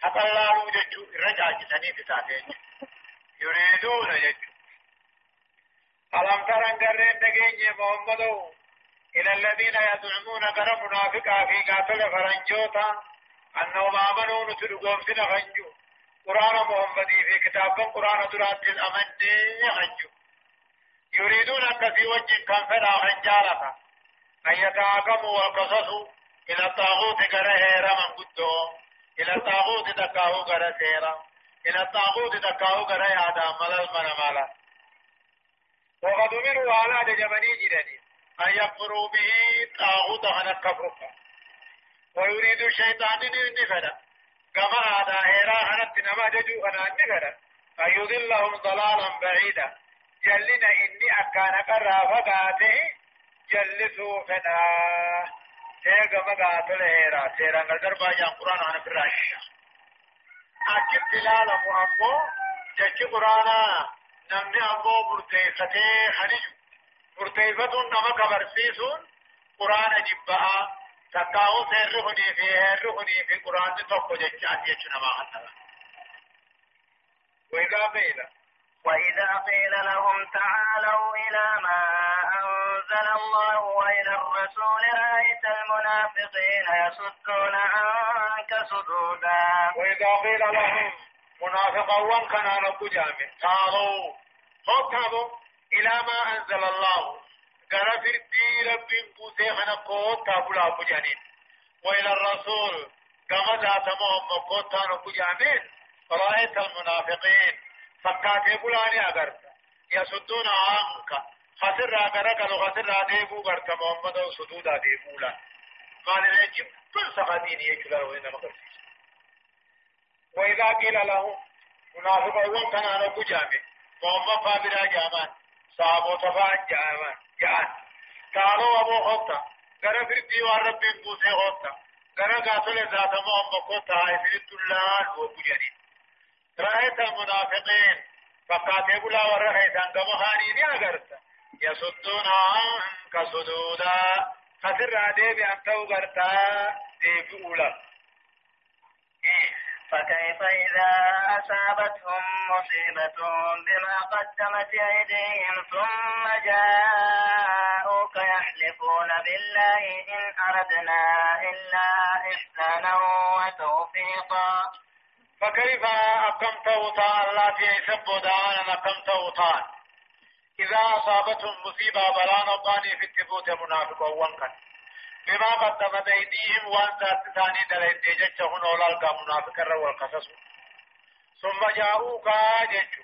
haqan laaluu jechuu irra caajisanii taate yuriiduuna jechuu alam taran garreen dhageenye muhammado إلى الذين يزعمون غير منافقا في قاتل فرنجوتا أنهم آمنوا نتلقون سنة قرآن محمد في كتاب قرآن درات الأمن خنجو يريدون أن في وجه كان فلا خنجالة أن يتعاقموا والقصصوا إلى الطاغوت هيرا من قدو إلى الطاغوت دكاهو غره سيرا إلى الطاغوت دكاهو غره آدم ملل من مالا. وقد أمروا على جمني جرني أن يكفروا به طاغوت أن كفرك ويريد الشيطان أن نفدا كما آدا هيرا أن نما ججو أن نفدا أن يضلهم ضلالا بعيدا جلنا إني أكان قرافة قاته جلسوا فناه eega magaatole heera seeraan gargar baay'aan quraan ana firraasha achitti ilaalamu ammoo جتش قرانا نمني أمو مرتيفتي خنج مرتيفتون نما كبرسيسون قرآن جبها تقاو سيرهني في هيرهني في قرآن تقو جتشات يجنما حتى وإذا قيل وإذا قيل لهم تعالوا إلى ما أنزل الله وإلى الرسول رأيت المنافقين يصدون عنك صدودا وإذا قيل لهم منافقا وان كان نبو جامع تعالوا خطبوا إلى ما أنزل الله قال في الدين رب بوسي خنا قوت تابلا أبو جانين وإلى الرسول كما ذات محمد قوت نبو جامع رأيت المنافقين فكاتي بلاني أغرت يسدون عنك خسر راغرك لو خسر راغيبو غرت محمد وسدودا ديبولا قال لي جبل سقاتين يكلا وإنما قرسيس وإذا قيل لهم منافقون كان أنا بجامع محمد فابرا جامان صحابو تفاعل جامان جان کارو ابو ہوتا گرا پھر دیوار ربی پوسے ہوتا گرا گاتلے ذات ابو ام کو تھا عزت اللہ وہ بجری رہتا منافقین۔ فقاتے بلا ور رہتا گم ہاری نہیں اگرتا یسدون عن کسدودا خسر ادے بھی انتو کرتا دیو اولا۔ فكيف إذا أصابتهم مصيبة بما قدمت أيديهم ثم جاءوك يحلفون بالله إن أردنا إلا إحسانا وتوفيقا. فكيف أقمت وطان الله في يسب دعانا أقمت وطان إذا أصابتهم مصيبة بلا نقاني في التبوت منافق وانكن بما قدمت أيديهم وأن ذات ثاني دلين ديجت هنا أولئك منافق الرو والقصص ثم جاءوك جيجو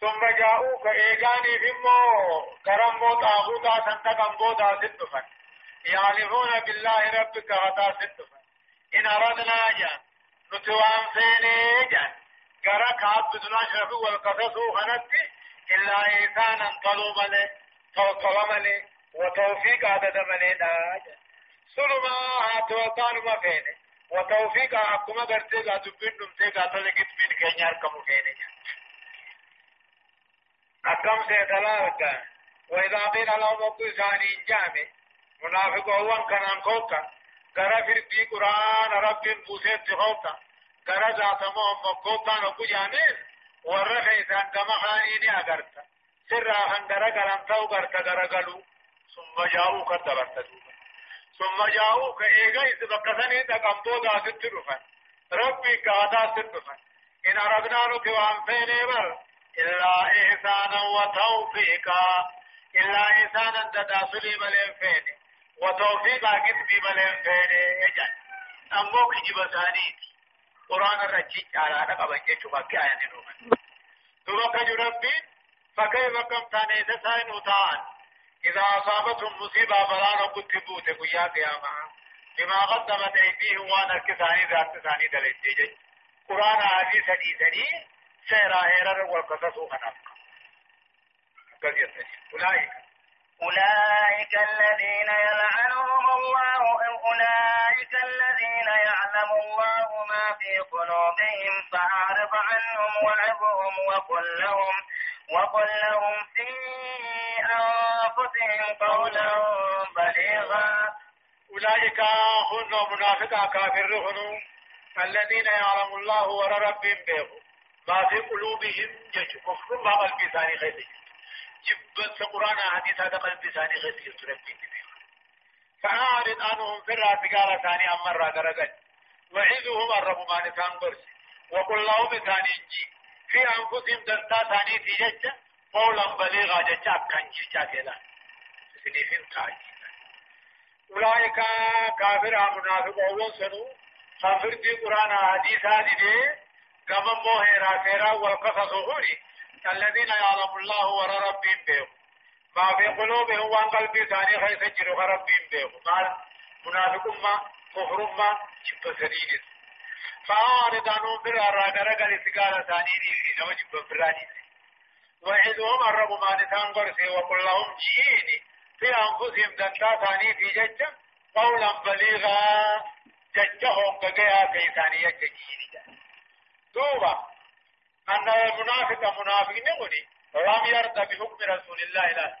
ثم جاءوك إيغاني فيمو كرمو طاغوتا سنتقم بودا ستفن يعلمون بالله ربك غتا ستفن إن أردنا جان نتوان فيني جان قرا كاب بدنا شرف والقصص خنت إلا إنسانا طلو ملي توطل ملي وتوفيق عدد ملي داج سلما هاتوطان ما فيني. وتوفيق أكما قرتي قادو بين نمتي قادو لكت بين كينيار كمو جان أكم سيتلاقا وإذا قيل لهم أبو ثاني جامع. منافق هو كان أنكوكا gara firdi qur'aan rabbiin buuseetti hoota gara zaatamoo mokkootaan oku jaameen warra keessaan gama haanii ni agarta sirraa kan gara galan ta'u garta ثم جاءوك تبتدوا ثم جاءوك ايغا اذ بكثني تقمبو دا ستدفا ربي قادا ستدفا ان اردنا نكوان فينيبر إلا إحسانا وتوفيقا إلا إحسانا تداسلي بلين فيني وتوفيقا كتبي بلين فيني اجل أموك جبساني قرآن الرجيج على نقبا جيشوما كاين نوما دوبك ربي فكيف كم تاني تساين وطان إذا أصابتهم مصيبة فلا نقود كبوت قيا قياما بما قدمت أيديهم وأنا الكثاني ذات ثاني دلتي قرآن سني سني سيرا هيرا والقصص يستني أولئك. أولئك الذين يلعنهم الله أولئك الذين يعلم الله ما في قلوبهم فأعرض عنهم وعظهم وقل لهم وقل لهم في أنفسهم قولا بليغا. أولئك هم منافقا كافر هنو. الذين يعلم الله ور ربهم بيغو. ما في قلوبهم يجو كفر ما قلبي ثاني غير جبت قرآن حديث هذا قلبي ثاني غير يتربي فأعرض عنهم في الراتقال ثاني أمر رقرقل وعيدهم الرب ما نتان برس وقل لهم ثاني في أنفسهم دلتا ثاني تيجة قولا بليغا جتا أكن جتا كلا سنفهم تاجي أولئك كافر منافق أول سنو خفر دي قرآن حديث هذه كما موه رافرا والقصص هوري الذين يعلم الله ور ربهم بهم ما في قلوبهم وان قلبي ثاني خيس جرو ربهم بهم قال منافق ما كفر ما شب سديد فأعرض عنهم برا راغرا قال استقال ثاني دي نو جب براني وعدهم الرب ما نتان قرسي وقل لهم جيني في أنفسهم دنتا ثاني في ججة قولا بليغا. ججهم قجيها في ثانية جيني دوبا أن المنافق منافق نقولي لم يرضى بحكم رسول الله لا.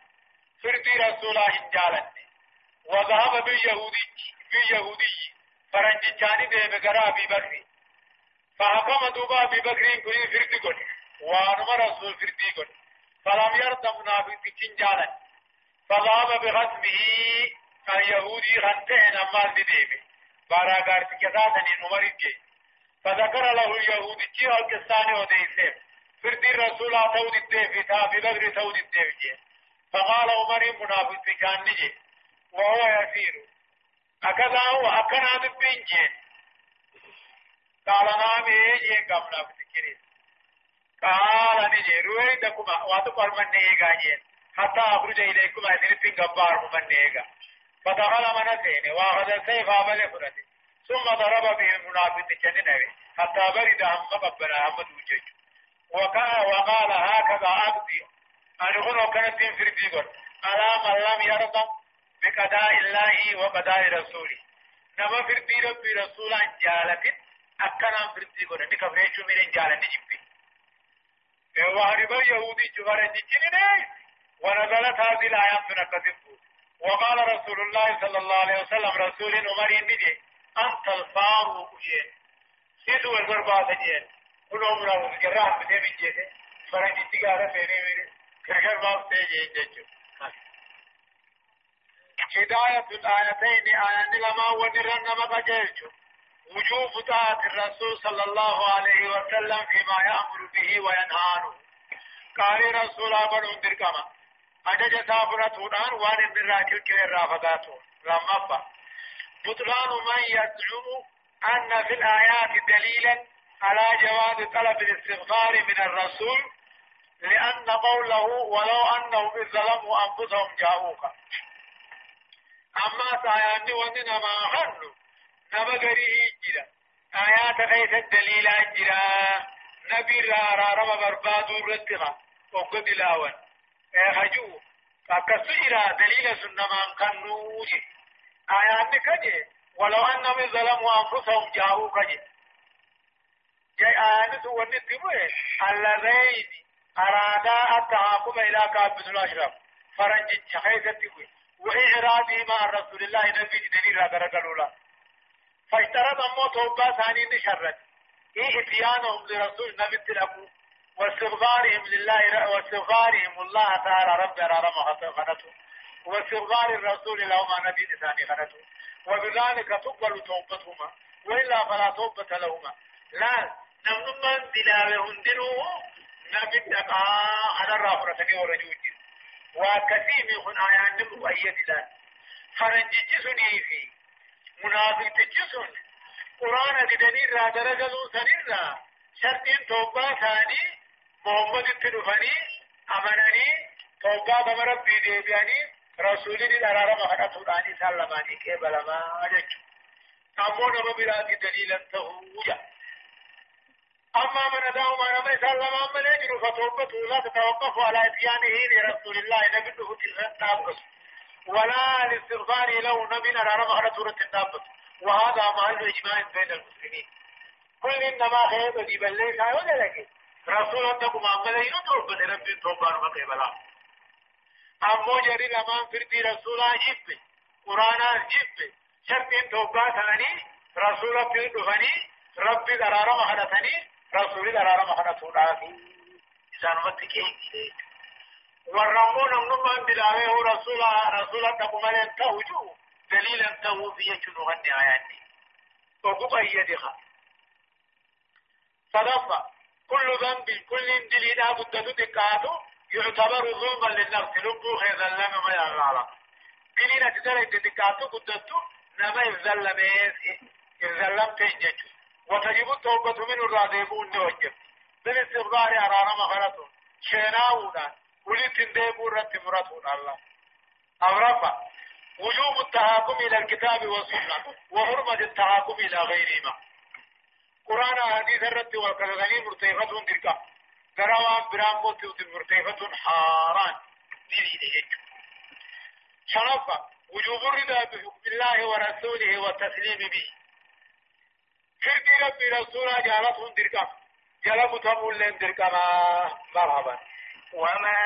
فردي رسول الله جالتني. وذهب باليهودي باليهودي فرنجاني ده بقرا أبي فحكم دوبا أبي بكر كل فردي قل وعمر رسول فرديق فلم يرد منافقين جاره فضاب بغصبه اليهودي غنته نماز ديبي باراغار في كذا من عمر فذكر له اليهودي كي اوكستاني وديسه فردي رسول عطاود الدفي تافي بدر تاود الدفي فقال عمر منافق كان نجي وهو يسير أكذا هو أكنا دبينجي قال نامي يجي قبل أفتكريه قال نجي رويدكما واتقر من نيغا جين حتى أخرج إليكم أدرسين قبار من نيغا فدخل منسين واخذ السيف عمل فرته ثم ضرب به المنافق جننه حتى برد هم قبل أحمد وجهه وقال هكذا أبدي أن هنا كانت في الديغر ألا من لم يرضى بقضاء الله وقضاء رسوله نما في الدير برسول عن جالة أكنا في الديغر نكا فريشو من جالة نجيب وهرب يهودي جوار جيجيني ونزلت هذه الآيات نكتبه وقال رسول الله صلى الله عليه وسلم رسول عمر يندي أنت الفاروق جين سيدو الغربات جين كل عمره وذكرها بدي بيجي. فرنج تجارة فيني ميري. كركر باب تيجي جيجو. هداية الآيتين آيان لما ونرن ما جيجو. وجوب طاعة الرسول صلى الله عليه وسلم فيما يأمر به وينهى قال رسول الله بن دركما أجج سافرة وان الراجل كير رافقاته لما بطلان من يزعم أن في الآيات دليلا على جواز طلب الاستغفار من الرسول لأن قوله ولو أنهم إذ ظلموا أنفسهم جاءوك. أما سأياني وننا ما حنو نبغري جرا آيات ليس الدليل جرا نبي را رب برباد رتها وقد لاون هجو فكسيرا دليل سنما كنوجي آيات كجي ولو أنهم ظلموا أنفسهم جاءوك جي جاء آيات ونتبه اللذين أرادا التعاقب إلى كعب بن الأشرف فرنج حيث تبه وإعراضه مع رسول الله نبي دليل هذا رجل فاشترط أمو توبة ثاني نشرت إيه إتيانهم لرسول نبي تلقوا واستغفارهم لله واستغفارهم الله تعالى رب رحمه خنته واستغفار الرسول لهما نبي ثاني خنته وبذلك تقبل توبتهما. وإلا فلا توبة لهما. لا نمن من دلاوه هندنو. نبي تقا على الرافرة ورجوج وكثير من آيان مؤيد لا فرنجي سني في منافق تجسن قرآن ددني را درجلو سنرا شرطين توبة ثاني محمد تدفني أمنني توبة بمربي ديبياني رسولي دي دارارا مخنا توداني سلماني كيبلا ما أجج أمو نما براتي دليلا تهوجا أما من داو ما نما سلم أما نجر فتوبته لا تتوقف على إتيانه لرسول الله نبيه تلغت ولا الاستغفار له نبي نرى مخنا تورة النابت وهذا محل إجماع بين المسلمين. كل إنما خير دي بلي كايو لك رسول الله تقوم عمله ينطلب ربي توبان مقبلا امو جري لمان فردي رسولا جب. قرانا جب. شرطين توبا ثاني. رسولا في دفني ربي درارا مخدثني رسولي درارا مخدثونا في إسان متكي ورمو نمم بلاوه رسولا رسولا تقوم لن تهجو دليلا تهو في يجنو غني آياتي وقب أيدها صدفة كل ذنب كل دليل بدت تكاتو يعتبر ظلما للنفس لبو خير ظلم ما يغالا قلينا تدري تدكاتو قدتو نما الظلم الظلم تنجج وتجب التوبة من الرادبون توجب بالاستغفار أرانا مخرطو شناونا ولت ديبو رت مرتون الله. أورفا وجوب التحاكم إلى الكتاب والسنة وحرمة التحاكم إلى غيرهما. قرآن حديث الرد والكذلين مرتيفة دركا غروان برامبو تيوت مرتيفة حاران. هيك. شرفة وجوب الرضا بحكم الله ورسوله والتسليم به. كردي ربي رسولا جالتهم درقا جل متمول لين دركما مرحبا. وما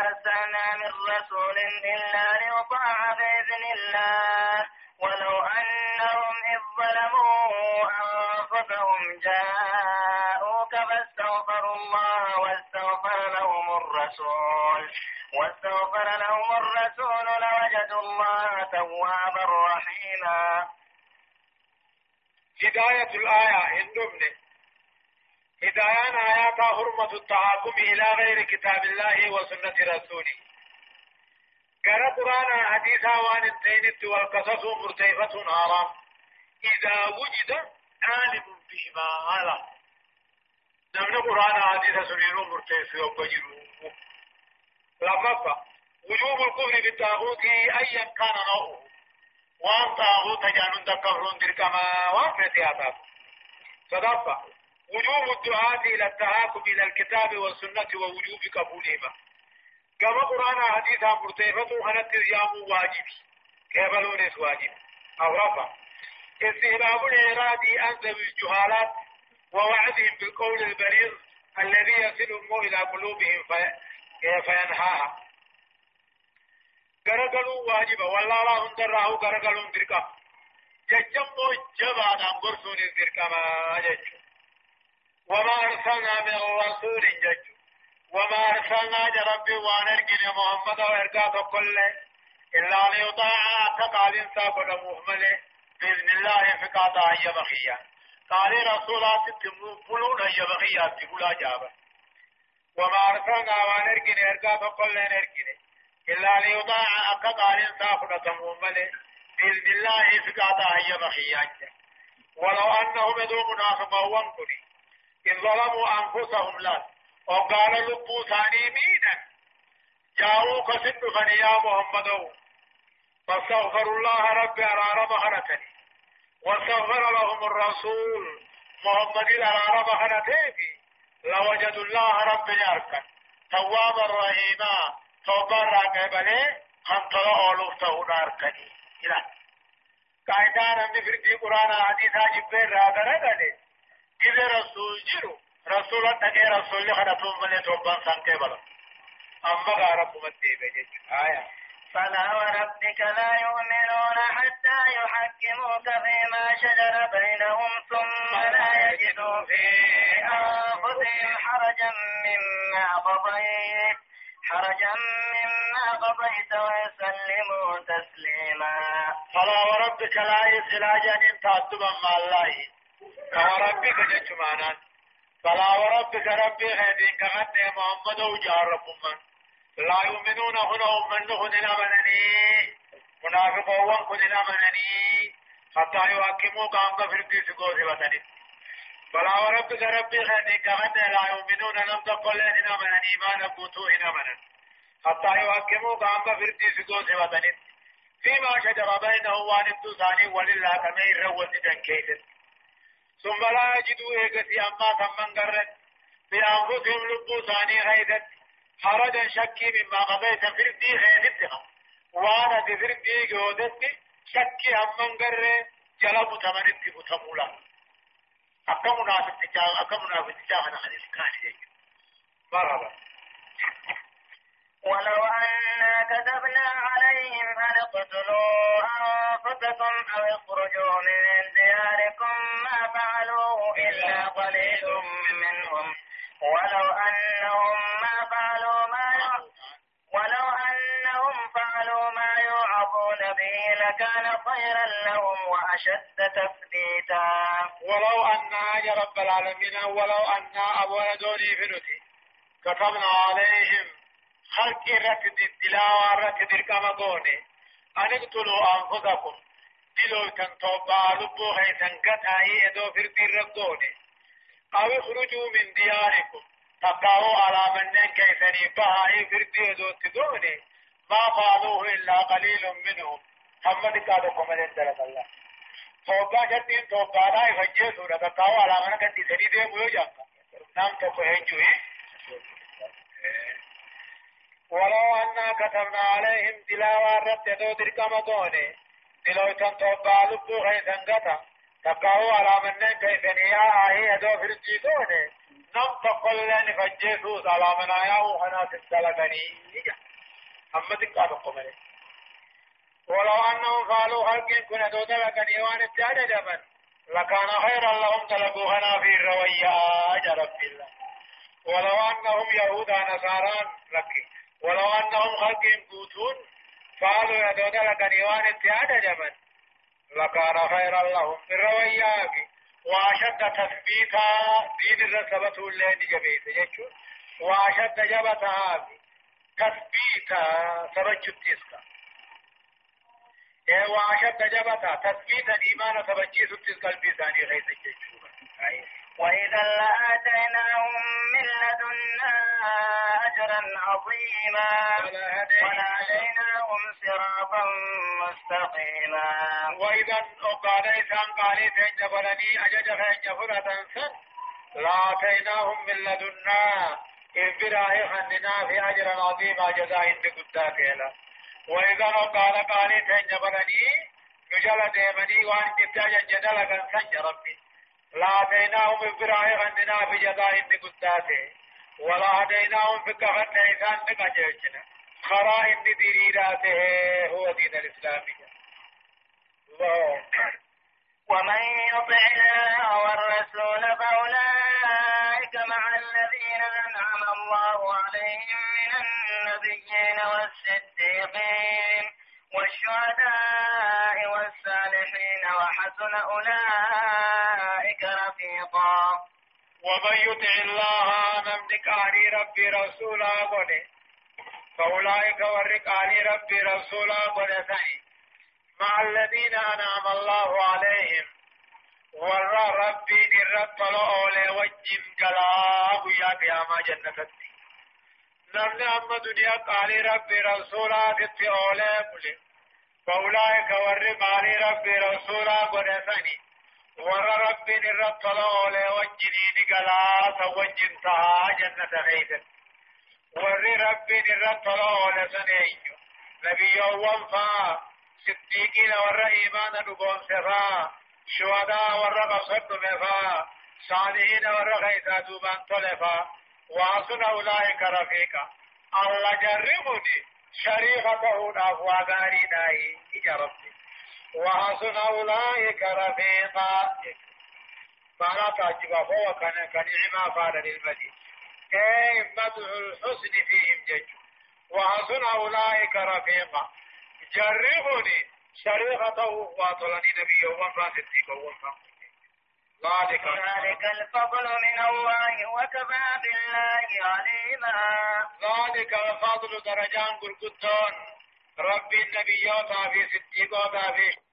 أرسلنا من رسول إلا ليطاع بإذن الله ولو أنهم إذ ظلموا أنفسهم جاءوك فاستغفروا الله واستغفر لهم الرسول واستغفر لهم الرسول لوجدوا الله توابا رحيما. هداية الآية هندمني هدايان آيات حرمة التحاكم إلى غير كتاب الله وسنة رسوله. قال قرآن حديثا وان التينت والقصص مرتيفة حرام إذا وجد عالم بهما هذا نمن قرآن حديث سنين مرتيف وبجروا لفظة وجوب الكفر بالطاغوت أيا كان نوعه. وأن طاغوت جانون تكفرون دركما وان فتياتات صدقة. وجوب الدعاة إلى التهاكم إلى الكتاب والسنة ووجوب قبولهما. كما قرآن حديثا مرتفة خنت اليام واجب كيبلون واجب أو رفع. استهباب الإراد أن ذوي الجهالات ووعدهم بالقول البليغ الذي يصل إلى قلوبهم في فينهاها غرغلوا واجب والله لا هندره غرغلوا دركا ججمو جبان أمبرسون دركا ما ججو وما أرسلنا من رسول جج. وما أرسلنا جرب وانرقل محمد وإرقاة كل إلا ليطاع تقال ساقل محمد بإذن الله فقاطع هي بخيا. قال رسولات تقولون هي بخيا تقول جابا وما أرسلنا وانرقل إرقاة كل نرقل إلا ليطاع تقال ساقل محمد بإذن الله فقاطع هي بخيا ولو أنهم يدعو منافقا وانقلي إن ظلموا أنفسهم لا. وقال لبو ثاني مينا جاءوك سن فنيا محمد. فاستغفروا الله رب أرار مهنتني واستغفر لهم الرسول محمد الأرار مهنتين لوجدوا الله رب يركن توابا رحيما. توبا راقبله هم تلا أولوفته ناركني إلى. قاعدان هم في قرآن حديثا جبه رادنا إذا رسول جرو رسول تكي رسول خدتهم من توبان سانكي بلا. أما غارب مدي بجي آية. فلا وربك لا يؤمنون حتى يحكموك فيما شجر بينهم ثم لا يجدوا في أنفسهم حرجا مما قضيت. حرجا مما قضيت ويسلموا تسليما. فلا وربك لا يسلاجا انت مع الله كربك جمانا فلا وربك ربي خيدين كغد محمد وجار ربما لا يؤمنون هنا من هن الأمنني منافقون هن الأمنني حتى يحكموا قام كفر في سقوط وطني. فلا وربك ربي خيدين كغد لا يؤمنون. لم تقل لهم أمنني ما نبوتوا هنا أمنا حتى يحكموا قام كفر في سقوط وطني. فيما شجر بينهم وان التساني ولله كما يروت جنكيت. ثم لا يجدوا إيقتي أما ثمن قرد. بأنفسهم لبو ثاني غيدت. حرجا شكي مما قضيت فردي غيدتها وأنا تفردي جودت شكي أمن قرد. جلب تمنت بتمولا أكا منافق تجاه أكا منافق تجاه أنا حديث كان مرحبا. ولو أنا كتبنا عليهم أن اقتلوا أنفسكم أو اخرجوا من دياركم ما فعلوه إلا قليل منهم. ولو أنهم ما فعلوا ما ولو أنهم فعلوا ما يوعظون به لكان خيرا لهم وأشد تثبيتا. ولو أن يا رب العالمين ولو أن أبونا دوني فنتي كتبنا عليهم خلق ركد التلاوة ركد الكامقوني أن اقتلوا أنفسكم دلو تنطوبا لبو هيتن قطعي ادو فردي رقوني أو اخرجوا من دياركم تقاو على من كيفني بهاي فردي ادو تدوني ما فعلوه إلا قليل منهم محمد قادكم من دلت الله توبا جتين توبا لا يفجي سورة تقاو على من كنتي سنيدي ميو نام توقع هنجوه ولو أنا كتبنا عليهم تلاوة رد دو درقم دوني دلو تنتوبا لبو غيثن قطع تقاو على من كيف نيا آهي أدو في الجيدون نم تقل لن فجيسوس على من آياه هنا تسلقني نجا أما تقاو قمني ولو أنهم فعلوا خلق كنا دودا لكني وان اتجاد جمن لكان خيرا لهم تلقوهنا في الروية أجرب الله. ولو أنهم يهود نصارى لكي ولو أنهم خلق قوتون فعلوا يدودا لكني وان اتجاد جمن لكان خيرا لهم في الروية وأشد تثبيتا دين الرسبة اللي جبيت يجو وأشد جبتها تثبيتا سبجت تسكا. وأشد جبتا تثبيت الإيمان تبجيس قلبي ثاني غيث وإذا لآتيناهم من لدنا أجرا عظيما. ولهديناهم صراطا مستقيما. وإذا قال إنسان قال تنجبرني أجج فنجفرة سن لآتيناهم من لدنا إذ براه خننا في أجرا عظيما جزاء إن قداتي وإذا قال قال تنجبرني نجل ديمني جتا جدل كان سنج ربي. لا ديناهم إبراهيم عندنا في جزاء ولا هديناهم في كفر إنسان نقجيشنا خرائن ديراته هو دين الإسلامية ومن يطع الله والرسول فأولئك مع الذين أنعم الله عليهم من النبيين والصديقين والشهداء والصالحين. وحسن أولئك رفيقا. ومن يطع الله نملك علي ربي رسولا قد فأولئك ورق علي ربي رسولا قد مع الذين أنعم الله عليهم. ورى ربي نرد طلعوا وجم جلاب يا قيامة جنة نمن أما دنيا قال ربي رسولا تتي أولي بلي. فأولئك ور قال ربي رسولا قرثني ور ربي نرد طلعوا وجنين جلاب وجم تها جنة غيث. ور ربي نرد طلعوا لسنين نبي يوم فا صديقين ور إيمان نقوم سفا. شهداء ور قصد مفا صالحين ور غيثا دوبان طلفا. وحسن أولئك رفيقا. الله جرمني شريفته نافوا غاري داي إجربني وحسن أولئك رفيقا. فلا تعجب فهو كان كنعما فعل للمدين كيف مدح الحسن فيهم جج. وحسن أولئك رفيقا. جربني شريفته وأطلني نبي وفا صديق وفا ذلك ذلك الفضل من الله وكفى بالله عليما. ذلك الفضل درجان قرقدون. ربي النبي في صديق في